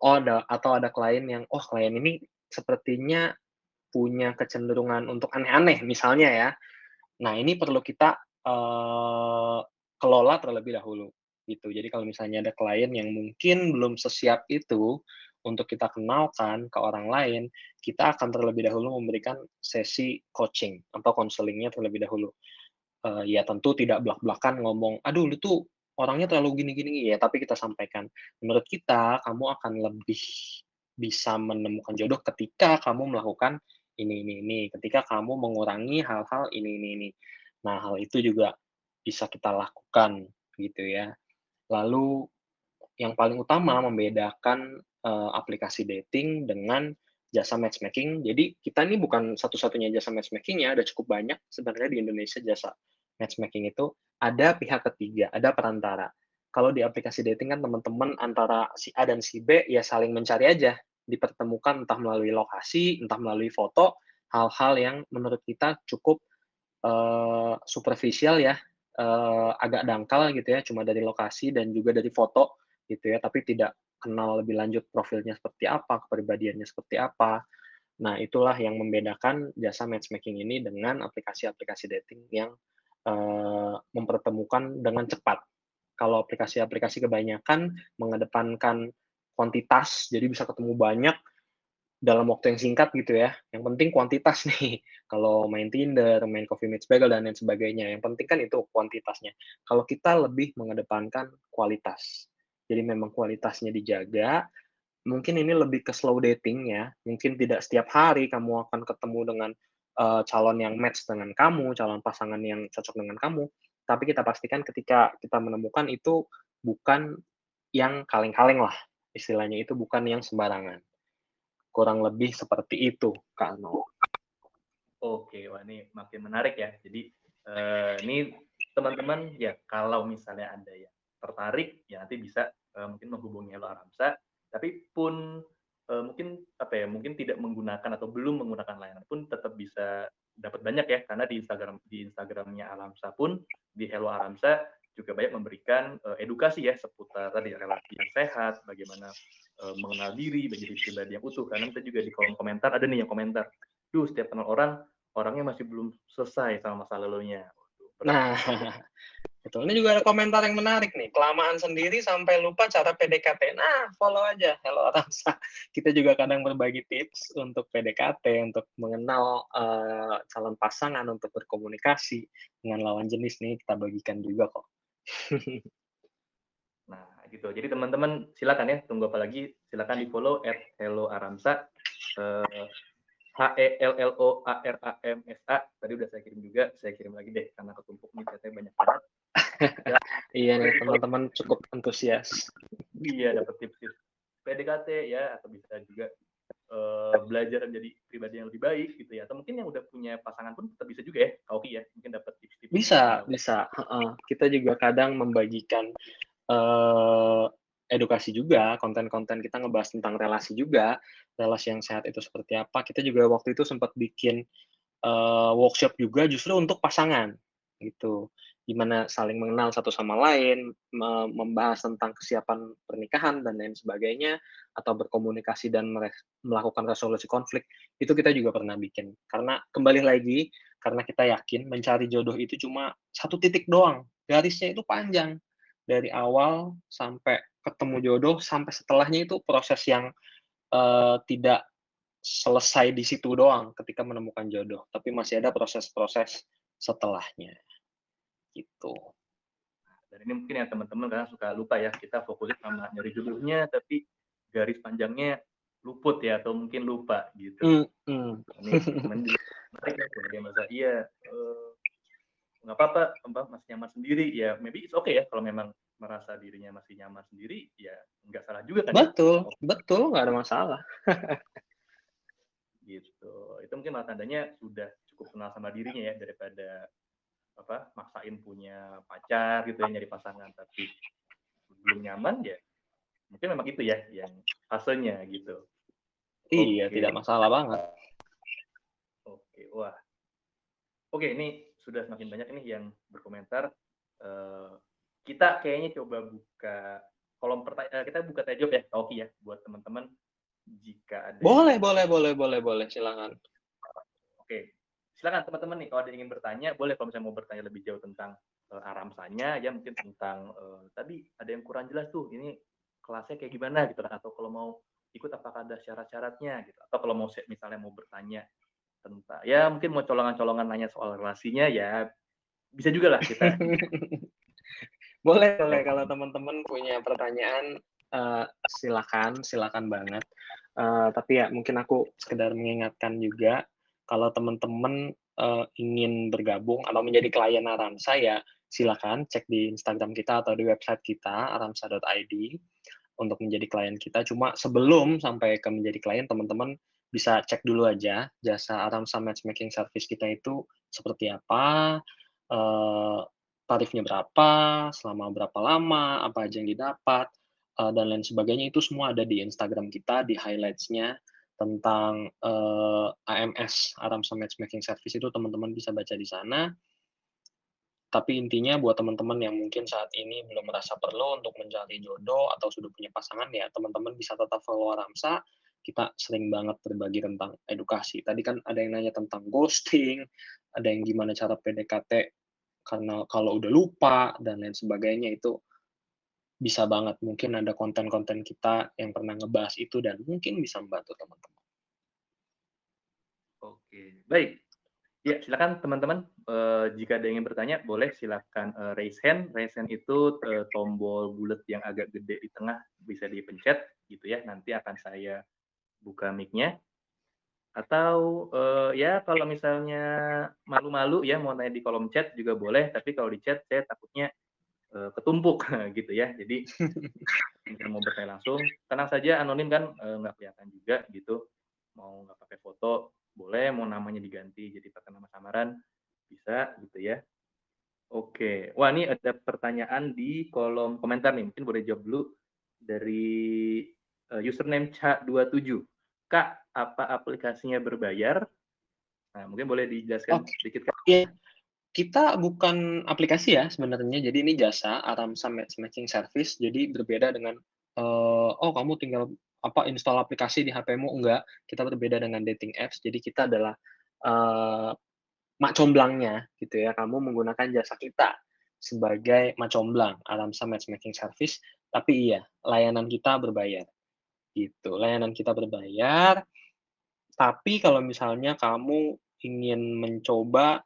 oh ada atau ada klien yang, oh klien ini sepertinya punya kecenderungan untuk aneh-aneh misalnya ya. Nah ini perlu kita uh, kelola terlebih dahulu gitu. Jadi kalau misalnya ada klien yang mungkin belum sesiap itu untuk kita kenalkan ke orang lain, kita akan terlebih dahulu memberikan sesi coaching atau konselingnya terlebih dahulu. Uh, ya tentu tidak belak-belakan ngomong, aduh lu tuh orangnya terlalu gini-gini ya, tapi kita sampaikan, menurut kita kamu akan lebih bisa menemukan jodoh ketika kamu melakukan ini ini ini, ketika kamu mengurangi hal-hal ini ini ini. Nah hal itu juga bisa kita lakukan gitu ya. Lalu yang paling utama membedakan uh, aplikasi dating dengan jasa matchmaking. Jadi kita ini bukan satu-satunya jasa matchmaking ya, ada cukup banyak sebenarnya di Indonesia jasa matchmaking itu ada pihak ketiga, ada perantara. Kalau di aplikasi dating kan teman-teman antara si A dan si B ya saling mencari aja, dipertemukan entah melalui lokasi, entah melalui foto, hal-hal yang menurut kita cukup uh, superficial ya, uh, agak dangkal gitu ya, cuma dari lokasi dan juga dari foto gitu ya, tapi tidak kenal lebih lanjut profilnya seperti apa, kepribadiannya seperti apa. Nah, itulah yang membedakan jasa matchmaking ini dengan aplikasi-aplikasi dating yang uh, mempertemukan dengan cepat. Kalau aplikasi-aplikasi kebanyakan mengedepankan kuantitas, jadi bisa ketemu banyak, dalam waktu yang singkat gitu ya. Yang penting kuantitas nih. Kalau main Tinder, main Coffee Meets Bagel dan lain sebagainya. Yang penting kan itu kuantitasnya. Kalau kita lebih mengedepankan kualitas. Jadi memang kualitasnya dijaga. Mungkin ini lebih ke slow dating ya. Mungkin tidak setiap hari kamu akan ketemu dengan uh, calon yang match dengan kamu, calon pasangan yang cocok dengan kamu. Tapi kita pastikan ketika kita menemukan itu bukan yang kaleng-kaleng lah. Istilahnya itu bukan yang sembarangan kurang lebih seperti itu Kak No. Oke, wah ini makin menarik ya. Jadi uh, ini teman-teman ya kalau misalnya ada yang tertarik ya nanti bisa uh, mungkin menghubungi Hello Aramsa. Tapi pun uh, mungkin apa ya mungkin tidak menggunakan atau belum menggunakan layanan pun tetap bisa dapat banyak ya karena di Instagram di Instagramnya Aramsa pun di Hello Aramsa juga banyak memberikan uh, edukasi ya seputar tadi relasi yang sehat, bagaimana uh, mengenal diri, menjadi pribadi yang utuh. Karena kita juga di kolom komentar ada nih yang komentar, duh setiap kenal orang orangnya masih belum selesai sama masa lalunya. Nah, betul. Ini juga ada komentar yang menarik nih. Kelamaan sendiri sampai lupa cara PDKT. Nah, follow aja. Hello Aramsa. Kita juga kadang berbagi tips untuk PDKT, untuk mengenal uh, calon pasangan, untuk berkomunikasi dengan lawan jenis nih. Kita bagikan juga kok. nah, gitu. Jadi teman-teman silakan ya, tunggu apa lagi? Silakan di follow at Hello Aramsa. Uh, H E L L O A R A M S A. Tadi udah saya kirim juga, saya kirim lagi deh karena ketumpuk nih katanya banyak banget. ya, iya nih teman-teman cukup antusias. Iya dapat tips-tips PDKT ya atau bisa juga uh, belajar menjadi pribadi yang lebih baik gitu ya atau mungkin yang udah punya pasangan pun tetap bisa juga ya Oke ya mungkin dapat tips-tips bisa bisa uh, kita juga kadang membagikan uh, edukasi juga konten-konten kita ngebahas tentang relasi juga relasi yang sehat itu seperti apa kita juga waktu itu sempat bikin uh, workshop juga justru untuk pasangan gitu gimana saling mengenal satu sama lain, membahas tentang kesiapan pernikahan dan lain sebagainya, atau berkomunikasi dan melakukan resolusi konflik, itu kita juga pernah bikin. Karena kembali lagi, karena kita yakin mencari jodoh itu cuma satu titik doang, garisnya itu panjang. Dari awal sampai ketemu jodoh, sampai setelahnya itu proses yang uh, tidak selesai di situ doang ketika menemukan jodoh, tapi masih ada proses-proses setelahnya gitu. Dan ini mungkin ya teman-teman karena suka lupa ya kita fokusnya sama nyari jodohnya tapi garis panjangnya luput ya atau mungkin lupa gitu. Mm, mm. Ini menarik ya iya eh, nggak apa-apa Mbak masih nyaman sendiri ya maybe it's okay ya kalau memang merasa dirinya masih nyaman sendiri ya nggak salah juga kan ya? Betul, betul nggak ada masalah. gitu itu mungkin malah tandanya sudah cukup kenal sama dirinya ya daripada apa maksain punya pacar gitu ya nyari pasangan tapi belum nyaman ya mungkin memang itu ya yang fasenya gitu Iya, Oke. tidak masalah banget. oke wah oke ini sudah semakin banyak nih yang berkomentar Eh, kita kayaknya coba buka kolom pertanyaan kita buka tanya jawab ya Oke ya buat teman-teman jika ada Boleh, boleh, boleh, boleh, boleh, silakan. Oke, silakan teman-teman nih kalau ada yang ingin bertanya, boleh kalau misalnya mau bertanya lebih jauh tentang eh, aramsanya, ya mungkin tentang eh, tadi ada yang kurang jelas tuh, ini kelasnya kayak gimana gitu atau kalau mau ikut apakah ada syarat-syaratnya gitu, atau kalau mau misalnya mau bertanya tentang, ya mungkin mau colongan-colongan nanya soal relasinya, ya bisa juga lah kita. Boleh, boleh. Kalau teman-teman punya pertanyaan, eh, silakan, silakan banget. Eh, tapi ya mungkin aku sekedar mengingatkan juga, kalau teman-teman eh, ingin bergabung atau menjadi klien Aramsa ya silakan cek di Instagram kita atau di website kita aramsa.id untuk menjadi klien kita. Cuma sebelum sampai ke menjadi klien, teman-teman bisa cek dulu aja jasa Aramsa Matchmaking Service kita itu seperti apa, eh, tarifnya berapa, selama berapa lama, apa aja yang didapat, eh, dan lain sebagainya itu semua ada di Instagram kita di highlights-nya tentang eh, AMS Aramsa Matchmaking Service itu teman-teman bisa baca di sana. Tapi intinya buat teman-teman yang mungkin saat ini belum merasa perlu untuk mencari jodoh atau sudah punya pasangan ya teman-teman bisa tetap follow Aramsa. Kita sering banget berbagi tentang edukasi. Tadi kan ada yang nanya tentang ghosting, ada yang gimana cara PDKT karena kalau udah lupa dan lain sebagainya itu bisa banget mungkin ada konten-konten kita yang pernah ngebahas itu dan mungkin bisa membantu teman-teman. Oke, baik. Ya, silakan teman-teman. Eh, jika ada yang ingin bertanya, boleh silakan eh, raise hand. Raise hand itu eh, tombol bulat yang agak gede di tengah bisa dipencet gitu ya. Nanti akan saya buka mic-nya. Atau eh, ya kalau misalnya malu-malu ya mau nanya di kolom chat juga boleh, tapi kalau di chat saya takutnya eh, ketumpuk gitu ya. Jadi mungkin mau bertanya langsung, tenang saja anonim kan eh, nggak kelihatan juga gitu. Mau nggak pakai foto boleh, mau namanya diganti jadi pakai nama samaran bisa gitu ya. Oke, wah ini ada pertanyaan di kolom komentar nih, mungkin boleh jawab dulu dari eh, username Ca27. Kak, apa aplikasinya berbayar? Nah, mungkin boleh dijelaskan Oke. sedikit Kak. Iya, kita bukan aplikasi ya sebenarnya. Jadi ini jasa Aramsa Matchmaking Service. Jadi berbeda dengan eh, oh kamu tinggal apa install aplikasi di HP-mu enggak. Kita berbeda dengan dating apps. Jadi kita adalah eh, mak comblangnya gitu ya. Kamu menggunakan jasa kita sebagai mak comblang Aramsa Matchmaking Service. Tapi iya, layanan kita berbayar. Gitu. Layanan kita berbayar. Tapi kalau misalnya kamu ingin mencoba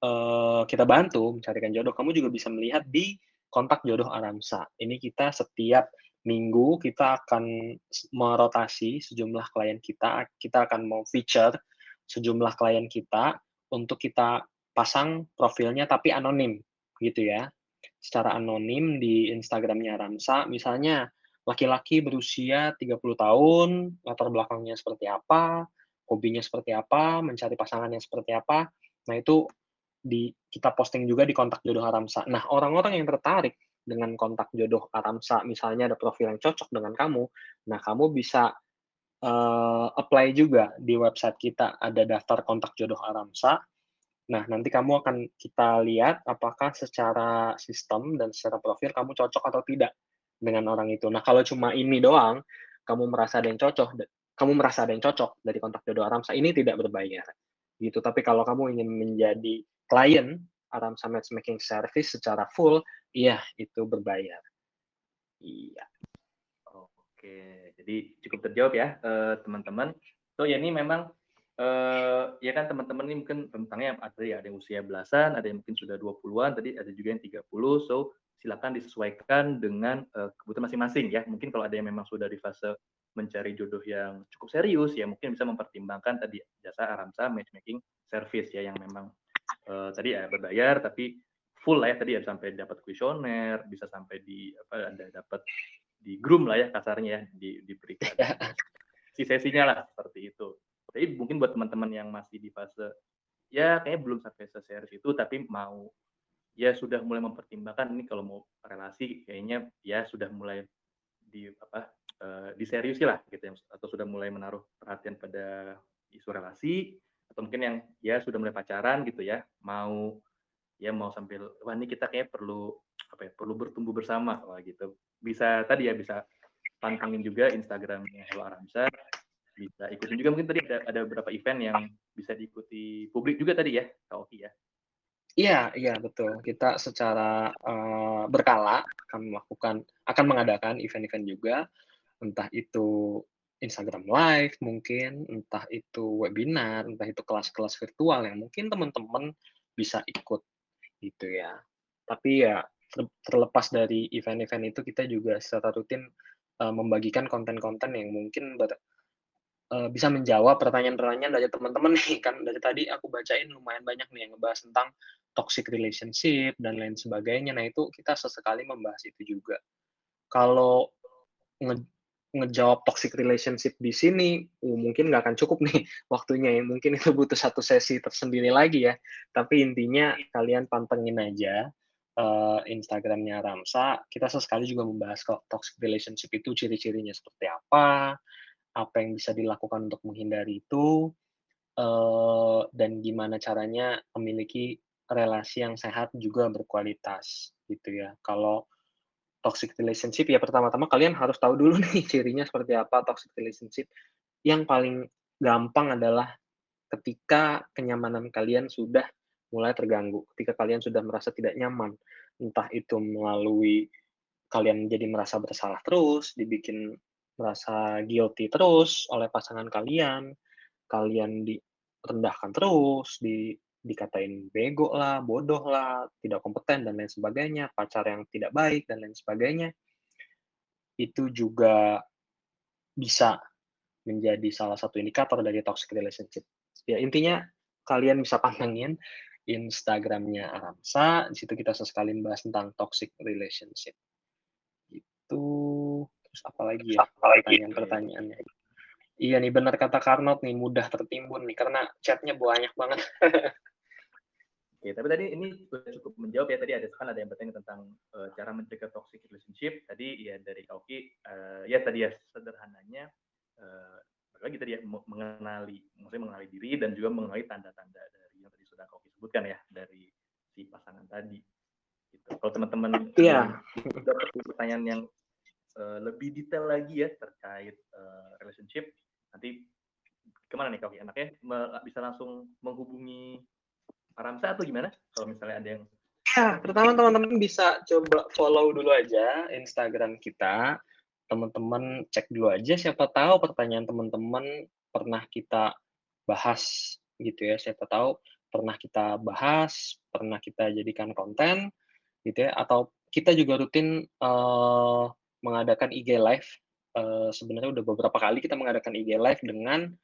eh, kita bantu mencarikan jodoh, kamu juga bisa melihat di kontak jodoh Aramsa. Ini kita setiap minggu kita akan merotasi sejumlah klien kita, kita akan mau feature sejumlah klien kita untuk kita pasang profilnya tapi anonim gitu ya. Secara anonim di Instagramnya Aramsa, misalnya laki-laki berusia 30 tahun, latar belakangnya seperti apa, hobinya seperti apa, mencari pasangan yang seperti apa. Nah, itu di kita posting juga di kontak jodoh Aramsa. Nah, orang-orang yang tertarik dengan kontak jodoh Aramsa, misalnya ada profil yang cocok dengan kamu, nah kamu bisa eh, apply juga di website kita ada daftar kontak jodoh Aramsa. Nah, nanti kamu akan kita lihat apakah secara sistem dan secara profil kamu cocok atau tidak dengan orang itu. Nah, kalau cuma ini doang, kamu merasa ada yang cocok, kamu merasa ada yang cocok dari kontak jodoh Aramsa, ini tidak berbayar. Gitu. Tapi kalau kamu ingin menjadi klien Aramsa Matchmaking Service secara full, iya itu berbayar. Iya. Oke, jadi cukup terjawab ya eh, teman-teman. So ya ini memang eh, ya kan teman-teman ini mungkin rentangnya ada ya ada yang usia belasan, ada yang mungkin sudah 20-an, tadi ada juga yang 30. So silakan disesuaikan dengan uh, kebutuhan masing-masing ya. Mungkin kalau ada yang memang sudah di fase mencari jodoh yang cukup serius ya mungkin bisa mempertimbangkan tadi jasa Aramsa matchmaking service ya yang memang uh, tadi ya berbayar tapi full lah ya tadi ya sampai dapat kuesioner bisa sampai di apa ada dapat di groom lah ya kasarnya ya di diberikan si sesinya lah seperti itu. Jadi mungkin buat teman-teman yang masih di fase ya kayaknya belum sampai seserius itu tapi mau ya sudah mulai mempertimbangkan ini kalau mau relasi kayaknya ya sudah mulai di apa uh, diseriusi lah gitu ya atau sudah mulai menaruh perhatian pada isu relasi atau mungkin yang ya sudah mulai pacaran gitu ya mau ya mau sambil wah ini kita kayak perlu apa ya perlu bertumbuh bersama wah gitu. Bisa tadi ya bisa pantengin juga Instagramnya Hello Aramsa bisa ikutin juga. Mungkin tadi ada, ada beberapa event yang bisa diikuti publik juga tadi ya Kak Oki ya Iya, iya betul. Kita secara uh, berkala akan melakukan, akan mengadakan event-event juga, entah itu Instagram Live mungkin, entah itu webinar, entah itu kelas-kelas virtual yang mungkin teman-teman bisa ikut gitu ya. Tapi ya terlepas dari event-event itu kita juga secara rutin uh, membagikan konten-konten yang mungkin ber, uh, bisa menjawab pertanyaan-pertanyaan dari teman-teman nih kan dari tadi aku bacain lumayan banyak nih yang ngebahas tentang toxic relationship dan lain sebagainya. Nah itu kita sesekali membahas itu juga. Kalau nge ngejawab toxic relationship di sini, uh, mungkin nggak akan cukup nih waktunya ya. Mungkin itu butuh satu sesi tersendiri lagi ya. Tapi intinya kalian pantengin aja uh, Instagramnya Ramsa. Kita sesekali juga membahas kok toxic relationship itu ciri-cirinya seperti apa, apa yang bisa dilakukan untuk menghindari itu, uh, dan gimana caranya memiliki relasi yang sehat juga berkualitas gitu ya. Kalau toxic relationship ya pertama-tama kalian harus tahu dulu nih cirinya seperti apa toxic relationship. Yang paling gampang adalah ketika kenyamanan kalian sudah mulai terganggu, ketika kalian sudah merasa tidak nyaman, entah itu melalui kalian jadi merasa bersalah terus, dibikin merasa guilty terus oleh pasangan kalian, kalian direndahkan terus, di dikatain bego lah, bodoh lah, tidak kompeten dan lain sebagainya, pacar yang tidak baik dan lain sebagainya. Itu juga bisa menjadi salah satu indikator dari toxic relationship. Ya intinya kalian bisa pantengin Instagramnya Aramsa, di situ kita sesekali membahas tentang toxic relationship. Itu Terus apalagi ya pertanyaan-pertanyaannya. Iya nih benar kata Karnot nih mudah tertimbun nih karena chatnya banyak banget. Oke, tapi tadi ini sudah cukup menjawab ya tadi ada kan ada yang bertanya tentang uh, cara mencegah toxic relationship. Tadi ya dari Kauki uh, ya tadi ya sederhananya uh, lagi tadi ya mengenali maksudnya mengenali diri dan juga mengenali tanda-tanda dari yang tadi sudah Kauki sebutkan ya dari si pasangan tadi. Gitu. Kalau teman-teman yeah. dapat pertanyaan yang uh, lebih detail lagi ya terkait uh, relationship. Nanti ke mana nih kau enaknya bisa langsung menghubungi Aramsa atau gimana? Kalau misalnya ada yang ya pertama teman-teman bisa coba follow dulu aja Instagram kita. Teman-teman cek dulu aja siapa tahu pertanyaan teman-teman pernah kita bahas gitu ya. Siapa tahu pernah kita bahas pernah kita jadikan konten gitu ya. Atau kita juga rutin uh, mengadakan IG live. Uh, sebenarnya udah beberapa kali kita mengadakan IG live dengan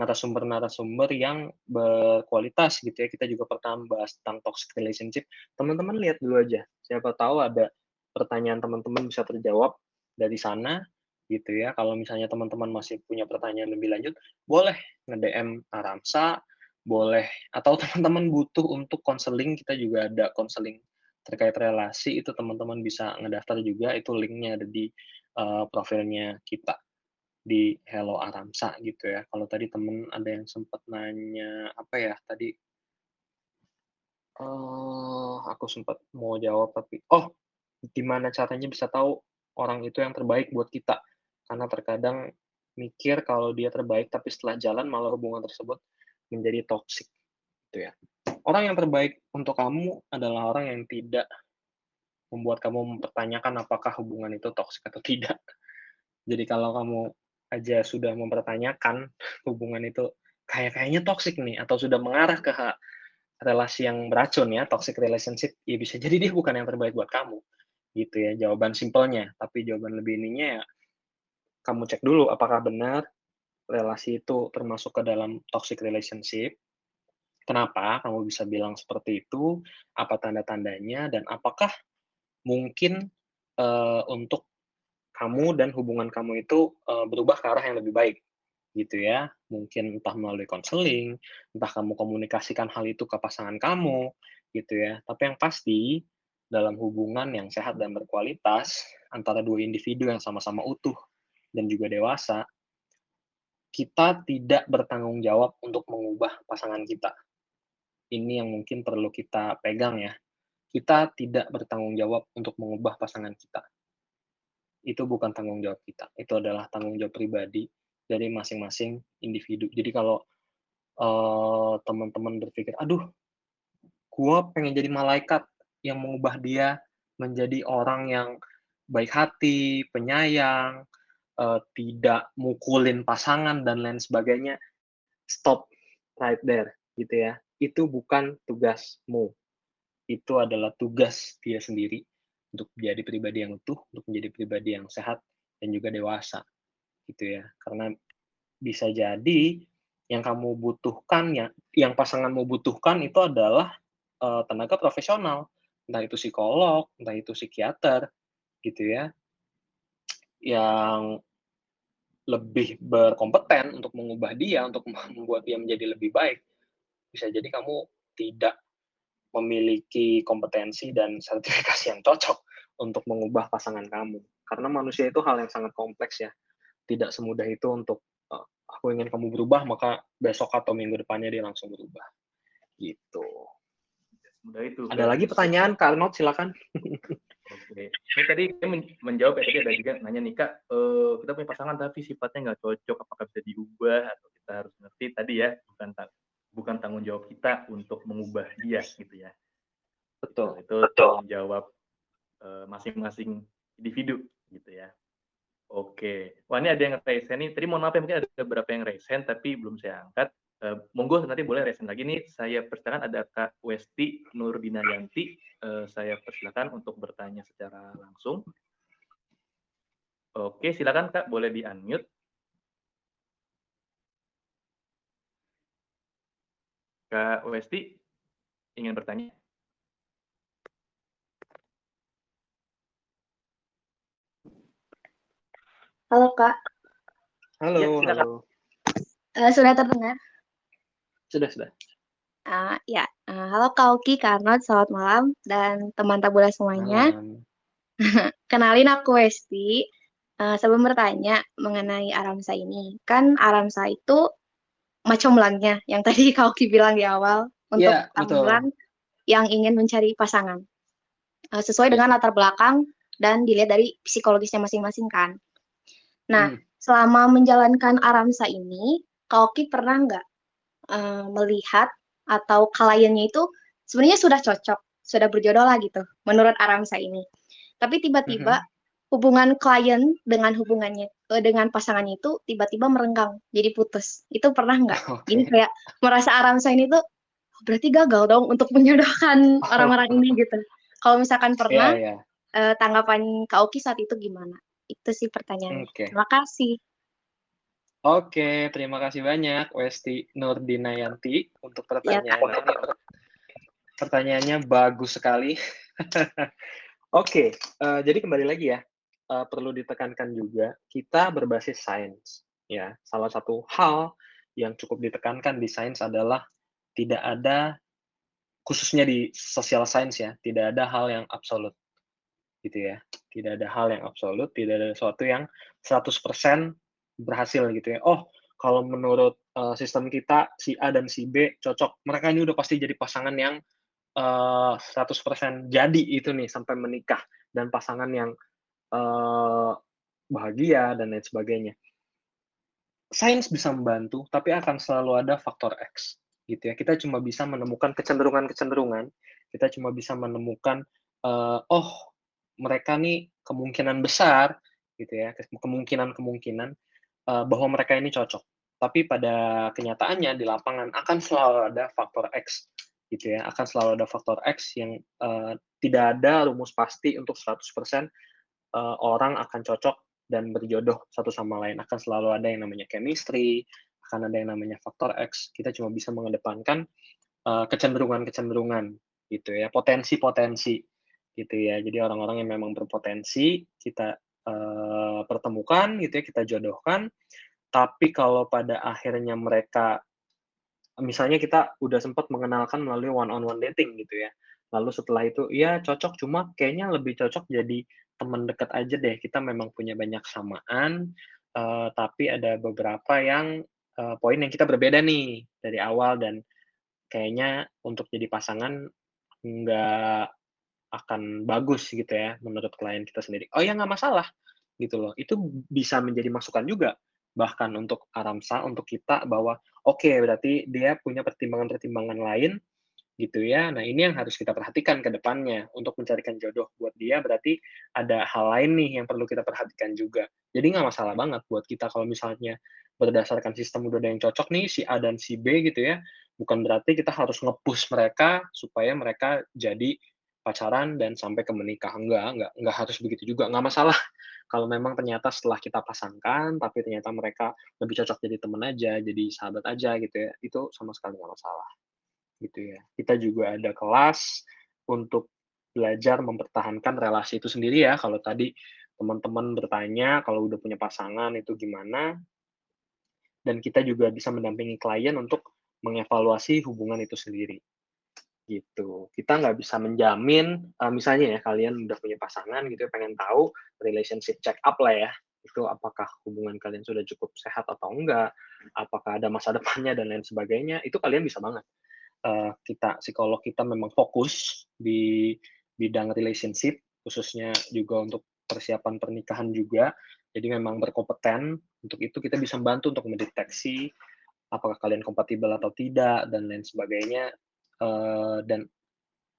narasumber-narasumber yang berkualitas gitu ya. Kita juga pernah membahas tentang toxic relationship. Teman-teman lihat dulu aja. Siapa tahu ada pertanyaan teman-teman bisa terjawab dari sana gitu ya. Kalau misalnya teman-teman masih punya pertanyaan lebih lanjut, boleh nge-DM Aramsa, boleh atau teman-teman butuh untuk konseling, kita juga ada konseling terkait relasi itu teman-teman bisa ngedaftar juga itu linknya ada di uh, profilnya kita di Hello Aramsa gitu ya. Kalau tadi temen ada yang sempat nanya apa ya tadi? Uh, aku sempat mau jawab tapi oh gimana caranya bisa tahu orang itu yang terbaik buat kita? Karena terkadang mikir kalau dia terbaik tapi setelah jalan malah hubungan tersebut menjadi toksik gitu ya orang yang terbaik untuk kamu adalah orang yang tidak membuat kamu mempertanyakan apakah hubungan itu toksik atau tidak. Jadi kalau kamu aja sudah mempertanyakan hubungan itu kayak kayaknya toksik nih atau sudah mengarah ke relasi yang beracun ya, toxic relationship, ya bisa jadi dia bukan yang terbaik buat kamu. gitu ya jawaban simpelnya tapi jawaban lebih ininya ya kamu cek dulu apakah benar relasi itu termasuk ke dalam toxic relationship kenapa kamu bisa bilang seperti itu? Apa tanda-tandanya? Dan apakah mungkin uh, untuk kamu dan hubungan kamu itu uh, berubah ke arah yang lebih baik gitu ya? Mungkin entah melalui konseling entah kamu komunikasikan hal itu ke pasangan kamu gitu ya. Tapi yang pasti dalam hubungan yang sehat dan berkualitas antara dua individu yang sama-sama utuh dan juga dewasa, kita tidak bertanggung jawab untuk mengubah pasangan kita. Ini yang mungkin perlu kita pegang ya. Kita tidak bertanggung jawab untuk mengubah pasangan kita. Itu bukan tanggung jawab kita. Itu adalah tanggung jawab pribadi dari masing-masing individu. Jadi kalau uh, teman-teman berpikir, aduh, gua pengen jadi malaikat, yang mengubah dia menjadi orang yang baik hati, penyayang, uh, tidak mukulin pasangan dan lain sebagainya. Stop right there, gitu ya. Itu bukan tugasmu. Itu adalah tugas dia sendiri untuk menjadi pribadi yang utuh, untuk menjadi pribadi yang sehat dan juga dewasa, gitu ya. Karena bisa jadi yang kamu butuhkan, yang yang pasanganmu butuhkan itu adalah uh, tenaga profesional entah itu psikolog, entah itu psikiater, gitu ya, yang lebih berkompeten untuk mengubah dia, untuk membuat dia menjadi lebih baik, bisa jadi kamu tidak memiliki kompetensi dan sertifikasi yang cocok untuk mengubah pasangan kamu. Karena manusia itu hal yang sangat kompleks ya. Tidak semudah itu untuk uh, aku ingin kamu berubah, maka besok atau minggu depannya dia langsung berubah. Gitu. Mudah itu. Ada lagi pertanyaan, Kak Arnold, silakan. Oke. Ini tadi menjawab ya, tadi ada juga nanya nih Kak, uh, kita punya pasangan tapi sifatnya nggak cocok, apakah bisa diubah atau kita harus ngerti tadi ya, bukan bukan tanggung jawab kita untuk mengubah dia gitu ya. Betul. Itu tanggung jawab uh, masing-masing individu gitu ya. Oke. Wah ini ada yang resen nih. Tadi mohon maaf ya mungkin ada beberapa yang resen tapi belum saya angkat. Uh, monggo nanti boleh resen lagi nih. Saya persilakan ada Kak Westi Nurdinayanti. Uh, saya persilakan untuk bertanya secara langsung. Oke, silakan Kak, boleh di Kak Westi ingin bertanya? Halo Kak. Halo, ya, halo. Uh, sudah terdengar? Sudah, sudah. Uh, ya, uh, halo Kak Oki, Kak Arnold, selamat malam, dan teman tabula semuanya. Kenalin aku Westi. Uh, sebelum bertanya mengenai Aramsa ini, kan Aramsa itu macam belangnya, yang tadi Oki bilang di awal, untuk yeah, orang yang ingin mencari pasangan. Uh, sesuai dengan latar belakang dan dilihat dari psikologisnya masing-masing kan. Nah, hmm. selama menjalankan Aramsa ini, Kak Oki pernah nggak uh, melihat atau kliennya itu sebenarnya sudah cocok, sudah berjodoh lah gitu, menurut Aramsa ini. Tapi tiba-tiba mm-hmm. Hubungan klien dengan hubungannya uh, dengan pasangannya itu tiba-tiba merenggang, jadi putus. Itu pernah nggak? Okay. Ini kayak merasa Aramsa ini tuh oh, berarti gagal dong untuk menjodohkan orang-orang ini gitu. Kalau misalkan pernah, yeah, yeah. Uh, tanggapan Kak Oki saat itu gimana? Itu sih pertanyaannya. Okay. Terima kasih. Oke, terima kasih banyak Westi Nurdinayanti untuk iya, pertanyaannya. Ya, Pertanyaannya bagus sekali. Oke, uh, jadi kembali lagi ya, uh, perlu ditekankan juga kita berbasis sains. Ya, salah satu hal yang cukup ditekankan di sains adalah tidak ada khususnya di social science ya, tidak ada hal yang absolut. Gitu ya. Tidak ada hal yang absolut, tidak ada sesuatu yang 100% berhasil gitu ya. Oh, kalau menurut uh, sistem kita si A dan si B cocok. Mereka ini udah pasti jadi pasangan yang uh, eh, 100% jadi itu nih sampai menikah dan pasangan yang uh, bahagia dan lain sebagainya. Sains bisa membantu, tapi akan selalu ada faktor X gitu ya. Kita cuma bisa menemukan kecenderungan-kecenderungan, kita cuma bisa menemukan uh, oh mereka nih kemungkinan besar gitu ya, kemungkinan-kemungkinan uh, bahwa mereka ini cocok. Tapi pada kenyataannya di lapangan akan selalu ada faktor X gitu ya, akan selalu ada faktor X yang uh, tidak ada rumus pasti untuk 100% uh, orang akan cocok dan berjodoh satu sama lain. Akan selalu ada yang namanya chemistry, akan ada yang namanya faktor X. Kita cuma bisa mengedepankan uh, kecenderungan-kecenderungan gitu ya, potensi-potensi gitu ya. Jadi orang-orang yang memang berpotensi kita uh, pertemukan gitu ya, kita jodohkan. Tapi kalau pada akhirnya mereka misalnya kita udah sempat mengenalkan melalui one on one dating gitu ya. Lalu setelah itu ya cocok cuma kayaknya lebih cocok jadi teman dekat aja deh. Kita memang punya banyak samaan, uh, tapi ada beberapa yang uh, poin yang kita berbeda nih dari awal dan kayaknya untuk jadi pasangan nggak akan bagus gitu ya menurut klien kita sendiri. Oh ya nggak masalah gitu loh. Itu bisa menjadi masukan juga bahkan untuk Aramsa untuk kita bahwa oke okay, berarti dia punya pertimbangan-pertimbangan lain gitu ya. Nah, ini yang harus kita perhatikan ke depannya untuk mencarikan jodoh buat dia berarti ada hal lain nih yang perlu kita perhatikan juga. Jadi nggak masalah banget buat kita kalau misalnya berdasarkan sistem udah ada yang cocok nih si A dan si B gitu ya. Bukan berarti kita harus ngepush mereka supaya mereka jadi pacaran dan sampai ke menikah. Enggak, enggak, enggak harus begitu juga. Nggak masalah kalau memang ternyata setelah kita pasangkan, tapi ternyata mereka lebih cocok jadi teman aja, jadi sahabat aja gitu ya. Itu sama sekali nggak masalah gitu ya. Kita juga ada kelas untuk belajar mempertahankan relasi itu sendiri ya. Kalau tadi teman-teman bertanya kalau udah punya pasangan itu gimana, dan kita juga bisa mendampingi klien untuk mengevaluasi hubungan itu sendiri gitu. Kita nggak bisa menjamin, uh, misalnya ya kalian udah punya pasangan gitu ya, pengen tahu relationship check up lah ya, itu apakah hubungan kalian sudah cukup sehat atau enggak, apakah ada masa depannya dan lain sebagainya, itu kalian bisa banget uh, kita psikolog kita memang fokus di bidang relationship khususnya juga untuk persiapan pernikahan juga. Jadi memang berkompeten. Untuk itu kita bisa membantu untuk mendeteksi apakah kalian kompatibel atau tidak dan lain sebagainya. Uh, dan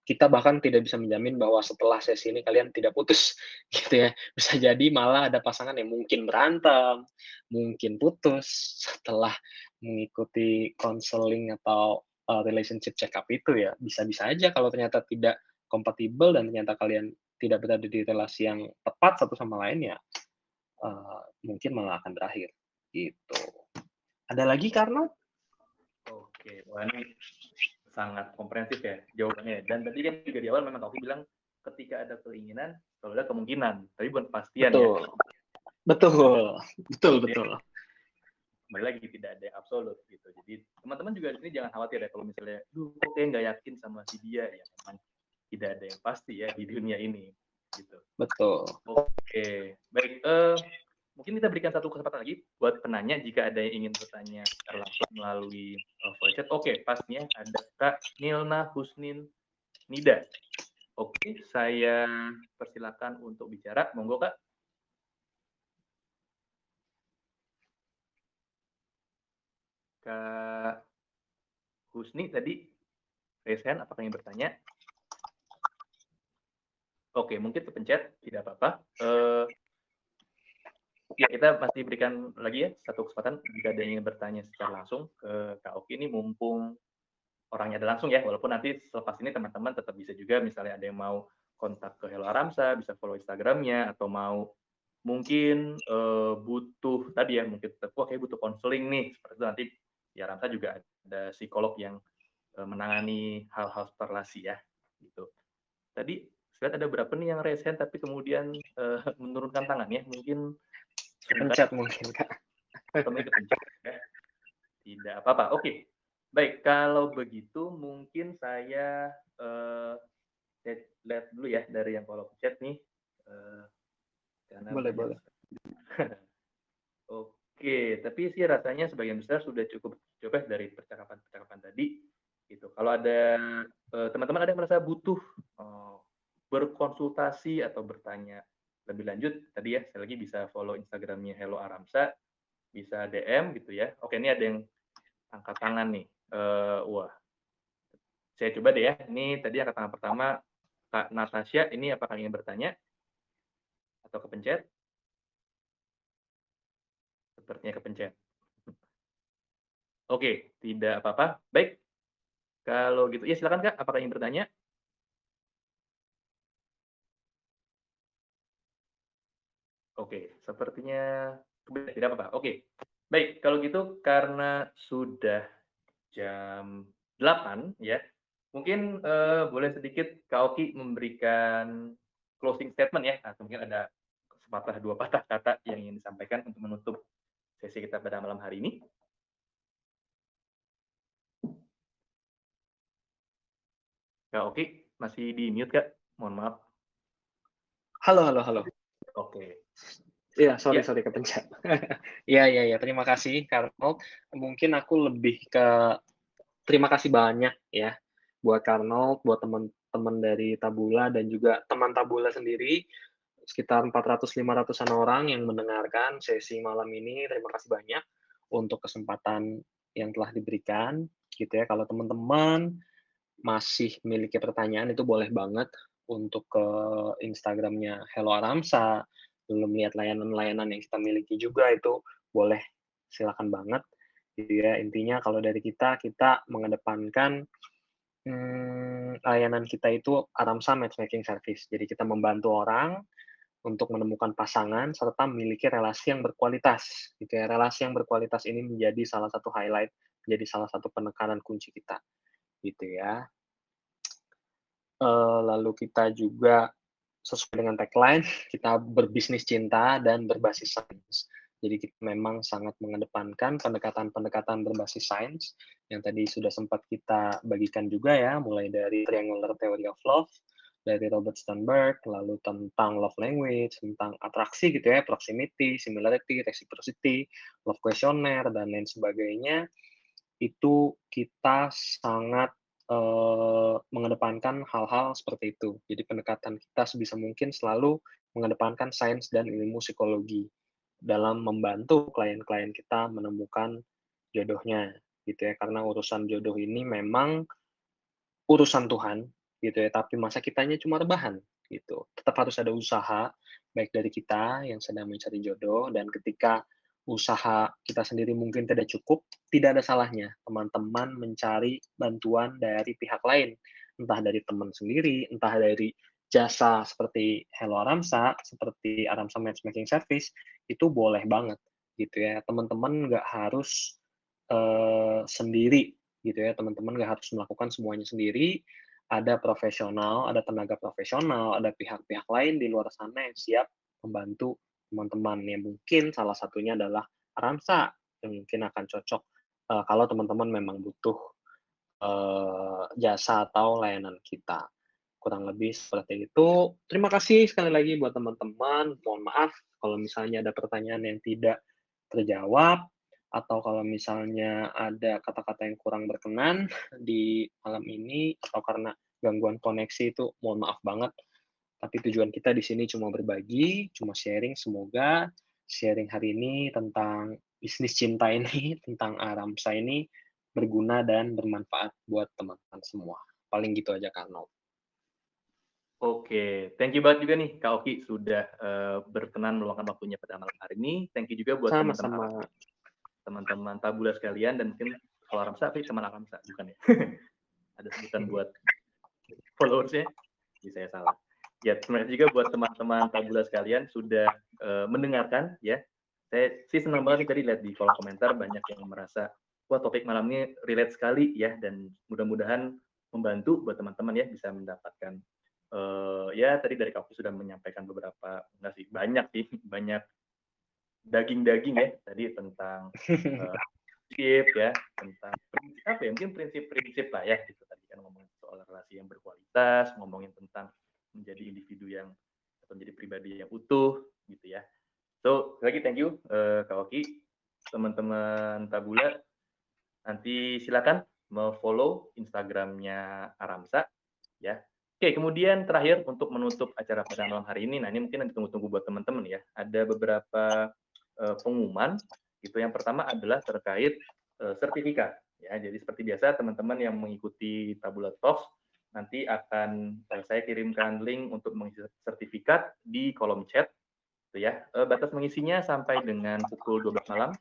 kita bahkan tidak bisa menjamin bahwa setelah sesi ini kalian tidak putus gitu ya. Bisa jadi malah ada pasangan yang mungkin berantem mungkin putus setelah mengikuti konseling atau uh, relationship check up itu ya bisa-bisa aja kalau ternyata tidak kompatibel dan ternyata kalian tidak berada di relasi yang tepat satu sama lain ya uh, mungkin malah akan berakhir gitu. Ada lagi karena? Oke, wah ini sangat komprehensif ya jawabannya. Dan tadi kan juga di awal memang Taufik bilang ketika ada keinginan, kalau ada kemungkinan, tapi bukan kepastian betul. ya. Betul, betul, betul kembali lagi tidak ada yang absolut gitu. Jadi teman-teman juga di sini jangan khawatir ya kalau misalnya, duh kok kayak nggak yakin sama si dia ya memang tidak ada yang pasti ya di dunia ini gitu. Betul. Oke, baik. Uh, mungkin kita berikan satu kesempatan lagi buat penanya jika ada yang ingin bertanya secara langsung melalui uh, voice chat. Oke, pastinya ada Kak Nilna Husnin Nida. Oke, saya persilakan untuk bicara. Monggo Kak. Kak Husni tadi raise hand, apakah ingin bertanya? Oke, mungkin kepencet, tidak apa-apa. Uh, ya, kita masih berikan lagi ya satu kesempatan jika ada yang ingin bertanya secara langsung ke Kak Oki ini mumpung orangnya ada langsung ya, walaupun nanti selepas ini teman-teman tetap bisa juga misalnya ada yang mau kontak ke Hello Aramsa, bisa follow Instagramnya, atau mau mungkin uh, butuh tadi ya, mungkin tetap, kayak butuh konseling nih, seperti itu nanti ya Ramsa juga ada psikolog yang uh, menangani hal-hal relasi ya gitu. Tadi saya ada berapa nih yang raise hand tapi kemudian uh, menurunkan tangan ya mungkin pencet mungkin kak. kepencet ya. Tidak apa-apa. Oke. Okay. Baik, kalau begitu mungkin saya uh, lihat dulu ya dari yang kalau chat nih. Uh, karena boleh, boleh. Oke. Tapi sih rasanya sebagian besar sudah cukup coba dari percakapan-percakapan tadi. Gitu. Kalau ada eh, teman-teman uh, ada yang merasa butuh uh, berkonsultasi atau bertanya lebih lanjut, tadi ya saya lagi bisa follow Instagramnya Hello Aramsa, bisa DM gitu ya. Oke, ini ada yang angkat tangan nih. Uh, wah, saya coba deh ya. Ini tadi angkat tangan pertama Kak Natasha. Ini apakah ingin bertanya atau kepencet? sepertinya kepencet. Oke, tidak apa-apa. Baik. Kalau gitu, ya silakan Kak, apakah ingin bertanya? Oke, sepertinya tidak apa-apa. Oke. Baik, kalau gitu karena sudah jam 8 ya. Mungkin eh, boleh sedikit Kaoki memberikan closing statement ya nah mungkin ada sepatah dua patah kata yang ingin disampaikan untuk menutup sesi kita pada malam hari ini. Kak Oki, masih di mute Kak? Mohon maaf. Halo, halo, halo. Oke. Iya, sorry, ya. sorry kepencet. Iya, iya, iya. Terima kasih, Karno. Mungkin aku lebih ke terima kasih banyak ya buat Karno, buat teman-teman dari Tabula dan juga teman Tabula sendiri sekitar 400-500an orang yang mendengarkan sesi malam ini. Terima kasih banyak untuk kesempatan yang telah diberikan gitu ya. Kalau teman-teman masih memiliki pertanyaan itu boleh banget untuk ke Instagramnya Hello Aramsa belum lihat layanan-layanan yang kita miliki juga itu boleh silakan banget gitu ya intinya kalau dari kita kita mengedepankan hmm, layanan kita itu Aramsa Matchmaking Service jadi kita membantu orang untuk menemukan pasangan serta memiliki relasi yang berkualitas gitu ya relasi yang berkualitas ini menjadi salah satu highlight menjadi salah satu penekanan kunci kita gitu ya uh, lalu kita juga sesuai dengan tagline, kita berbisnis cinta dan berbasis sains. Jadi kita memang sangat mengedepankan pendekatan-pendekatan berbasis sains yang tadi sudah sempat kita bagikan juga ya, mulai dari Triangular Theory of Love, dari Robert Sternberg, lalu tentang love language, tentang atraksi gitu ya, proximity, similarity, reciprocity, love questionnaire, dan lain sebagainya, itu kita sangat uh, mengedepankan hal-hal seperti itu. Jadi pendekatan kita sebisa mungkin selalu mengedepankan sains dan ilmu psikologi dalam membantu klien-klien kita menemukan jodohnya gitu ya karena urusan jodoh ini memang urusan Tuhan gitu ya tapi masa kitanya cuma rebahan gitu tetap harus ada usaha baik dari kita yang sedang mencari jodoh dan ketika usaha kita sendiri mungkin tidak cukup, tidak ada salahnya teman-teman mencari bantuan dari pihak lain, entah dari teman sendiri, entah dari jasa seperti Hello Aramsa, seperti Aramsa Matchmaking Service, itu boleh banget gitu ya. Teman-teman nggak harus uh, sendiri gitu ya, teman-teman nggak harus melakukan semuanya sendiri. Ada profesional, ada tenaga profesional, ada pihak-pihak lain di luar sana yang siap membantu teman-teman yang mungkin salah satunya adalah Ramsa yang mungkin akan cocok uh, kalau teman-teman memang butuh uh, jasa atau layanan kita. Kurang lebih seperti itu. Terima kasih sekali lagi buat teman-teman. Mohon maaf kalau misalnya ada pertanyaan yang tidak terjawab atau kalau misalnya ada kata-kata yang kurang berkenan di malam ini atau karena gangguan koneksi itu mohon maaf banget. Tapi tujuan kita di sini cuma berbagi, cuma sharing. Semoga sharing hari ini tentang bisnis cinta ini, tentang Aramsa ini berguna dan bermanfaat buat teman-teman semua. Paling gitu aja Kak Nol. Oke, thank you banget juga nih Kak Oki sudah uh, berkenan meluangkan waktunya pada malam hari ini. Thank you juga buat teman-teman teman-teman tabula sekalian dan mungkin kalau Aramsa tapi teman Aramsa bukan ya? Ada sebutan buat followersnya, jadi saya salah. Ya, terima kasih juga buat teman-teman tabula sekalian sudah uh, mendengarkan ya. Saya sih senang banget tadi lihat di kolom komentar banyak yang merasa wah topik malam ini relate sekali ya dan mudah-mudahan membantu buat teman-teman ya bisa mendapatkan uh, ya tadi dari Kaku sudah menyampaikan beberapa enggak sih banyak sih banyak daging-daging ya tadi tentang uh, prinsip ya tentang apa ya mungkin prinsip-prinsip lah ya gitu tadi kan ngomongin soal relasi yang berkualitas ngomongin tentang menjadi individu yang atau menjadi pribadi yang utuh gitu ya. So lagi thank you uh, Kak Oki, teman-teman Tabula. Nanti silakan follow Instagramnya Aramsa ya. Oke, kemudian terakhir untuk menutup acara pada malam hari ini, nah ini mungkin ditunggu-tunggu buat teman-teman ya. Ada beberapa uh, pengumuman. Itu yang pertama adalah terkait uh, sertifikat. Ya, jadi seperti biasa teman-teman yang mengikuti Tabula Talks nanti akan eh, saya kirimkan link untuk mengisi sertifikat di kolom chat gitu ya. Eh, batas mengisinya sampai dengan pukul 12 malam.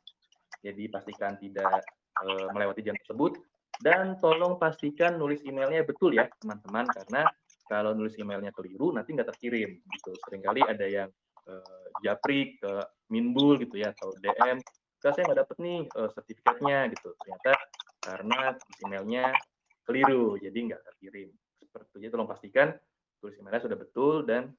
Jadi pastikan tidak eh, melewati jam tersebut dan tolong pastikan nulis emailnya betul ya teman-teman karena kalau nulis emailnya keliru nanti nggak terkirim gitu. Seringkali ada yang uh, japri ke minbul gitu ya atau dm Kak, saya nggak dapet nih uh, sertifikatnya gitu ternyata karena emailnya keliru jadi nggak terkirim seperti itu tolong pastikan tulis emailnya sudah betul dan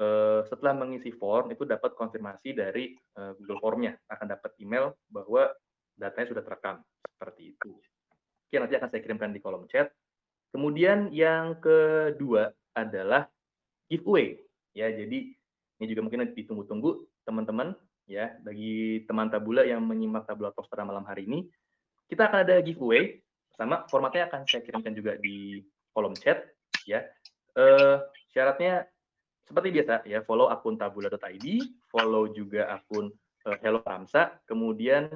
uh, setelah mengisi form itu dapat konfirmasi dari uh, Google Formnya akan dapat email bahwa datanya sudah terekam seperti itu. Oke, nanti akan saya kirimkan di kolom chat. Kemudian yang kedua adalah giveaway. Ya, jadi ini juga mungkin ditunggu-tunggu teman-teman ya bagi teman tabula yang menyimak tabula talks pada malam hari ini. Kita akan ada giveaway sama formatnya akan saya kirimkan juga di kolom chat ya. Uh, syaratnya seperti biasa ya follow akun tabula.id follow juga akun uh, Hello Ramsa. Kemudian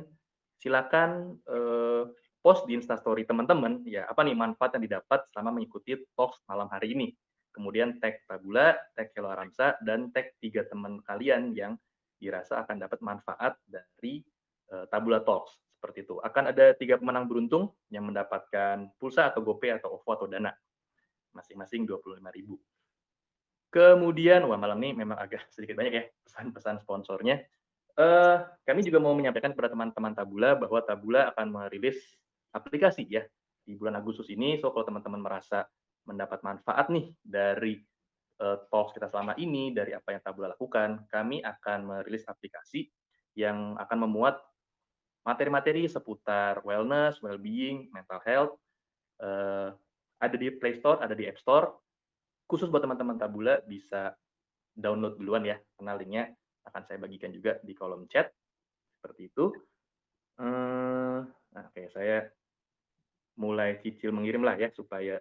silakan uh, post di instastory teman-teman ya apa nih manfaat yang didapat selama mengikuti talks malam hari ini kemudian tag tabula tag Hello Ramsa dan tag tiga teman kalian yang dirasa akan dapat manfaat dari uh, Tabula Talks seperti itu. Akan ada tiga pemenang beruntung yang mendapatkan pulsa atau GoPay atau OVO atau Dana masing-masing 25.000. Kemudian, wah malam ini memang agak sedikit banyak ya pesan-pesan sponsornya. Uh, kami juga mau menyampaikan kepada teman-teman Tabula bahwa Tabula akan merilis aplikasi ya di bulan Agustus ini. So kalau teman-teman merasa mendapat manfaat nih dari uh, talks kita selama ini, dari apa yang Tabula lakukan, kami akan merilis aplikasi yang akan memuat materi-materi seputar wellness, well-being, mental health, uh, ada di Play Store, ada di App Store. Khusus buat teman-teman Tabula bisa download duluan ya, karena linknya akan saya bagikan juga di kolom chat. Seperti itu. Uh, nah, okay, saya mulai cicil mengirim lah ya, supaya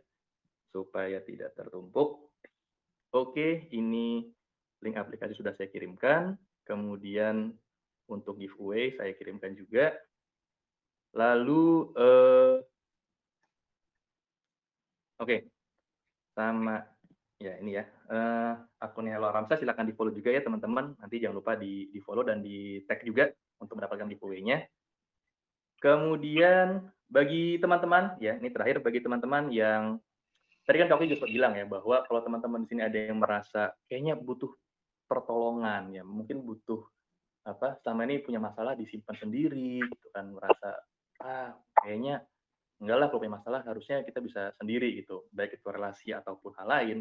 supaya tidak tertumpuk. Oke, ini link aplikasi sudah saya kirimkan. Kemudian untuk giveaway saya kirimkan juga. Lalu, eh, oke, sama ya ini ya uh, akunnya Hello Ramsa silahkan di follow juga ya teman-teman nanti jangan lupa di di follow dan di tag juga untuk mendapatkan giveaway-nya kemudian bagi teman-teman ya ini terakhir bagi teman-teman yang tadi kan Kak juga bilang ya bahwa kalau teman-teman di sini ada yang merasa kayaknya butuh pertolongan ya mungkin butuh apa selama ini punya masalah disimpan sendiri gitu kan merasa ah kayaknya enggak lah kalau punya masalah harusnya kita bisa sendiri gitu baik itu relasi ataupun hal lain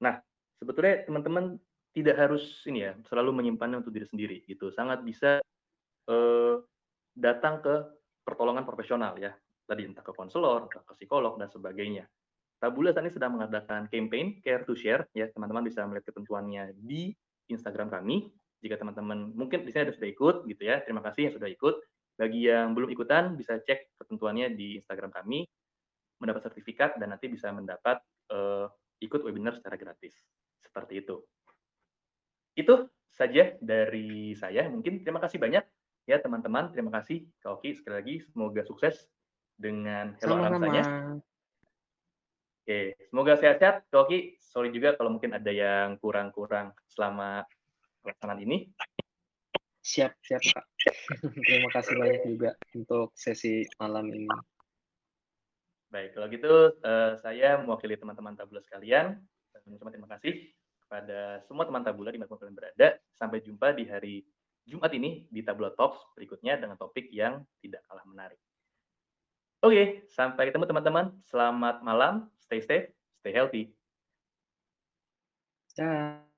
nah sebetulnya teman-teman tidak harus ini ya selalu menyimpannya untuk diri sendiri gitu sangat bisa eh, datang ke pertolongan profesional ya tadi entah ke konselor, ke psikolog dan sebagainya. Tabula saat ini sedang mengadakan campaign Care to Share, ya teman-teman bisa melihat ketentuannya di Instagram kami. Jika teman-teman mungkin di sini ada sudah ikut, gitu ya, terima kasih yang sudah ikut. Bagi yang belum ikutan, bisa cek ketentuannya di Instagram kami, mendapat sertifikat dan nanti bisa mendapat uh, ikut webinar secara gratis. Seperti itu. Itu saja dari saya. Mungkin terima kasih banyak ya teman-teman. Terima kasih Kak Oki sekali lagi. Semoga sukses dengan Hello Alamsanya. Oke, semoga sehat-sehat. Koki, sorry juga kalau mungkin ada yang kurang-kurang selama pelaksanaan ini. Siap, siap Kak. Terima kasih banyak juga untuk sesi malam ini. Baik, kalau gitu uh, saya mewakili teman-teman Tabula sekalian. Terima kasih kepada semua teman Tabula di mana kalian berada. Sampai jumpa di hari Jumat ini di Tabula Talks berikutnya dengan topik yang tidak kalah menarik. Oke, sampai ketemu teman-teman. Selamat malam, stay safe, stay healthy. Dah.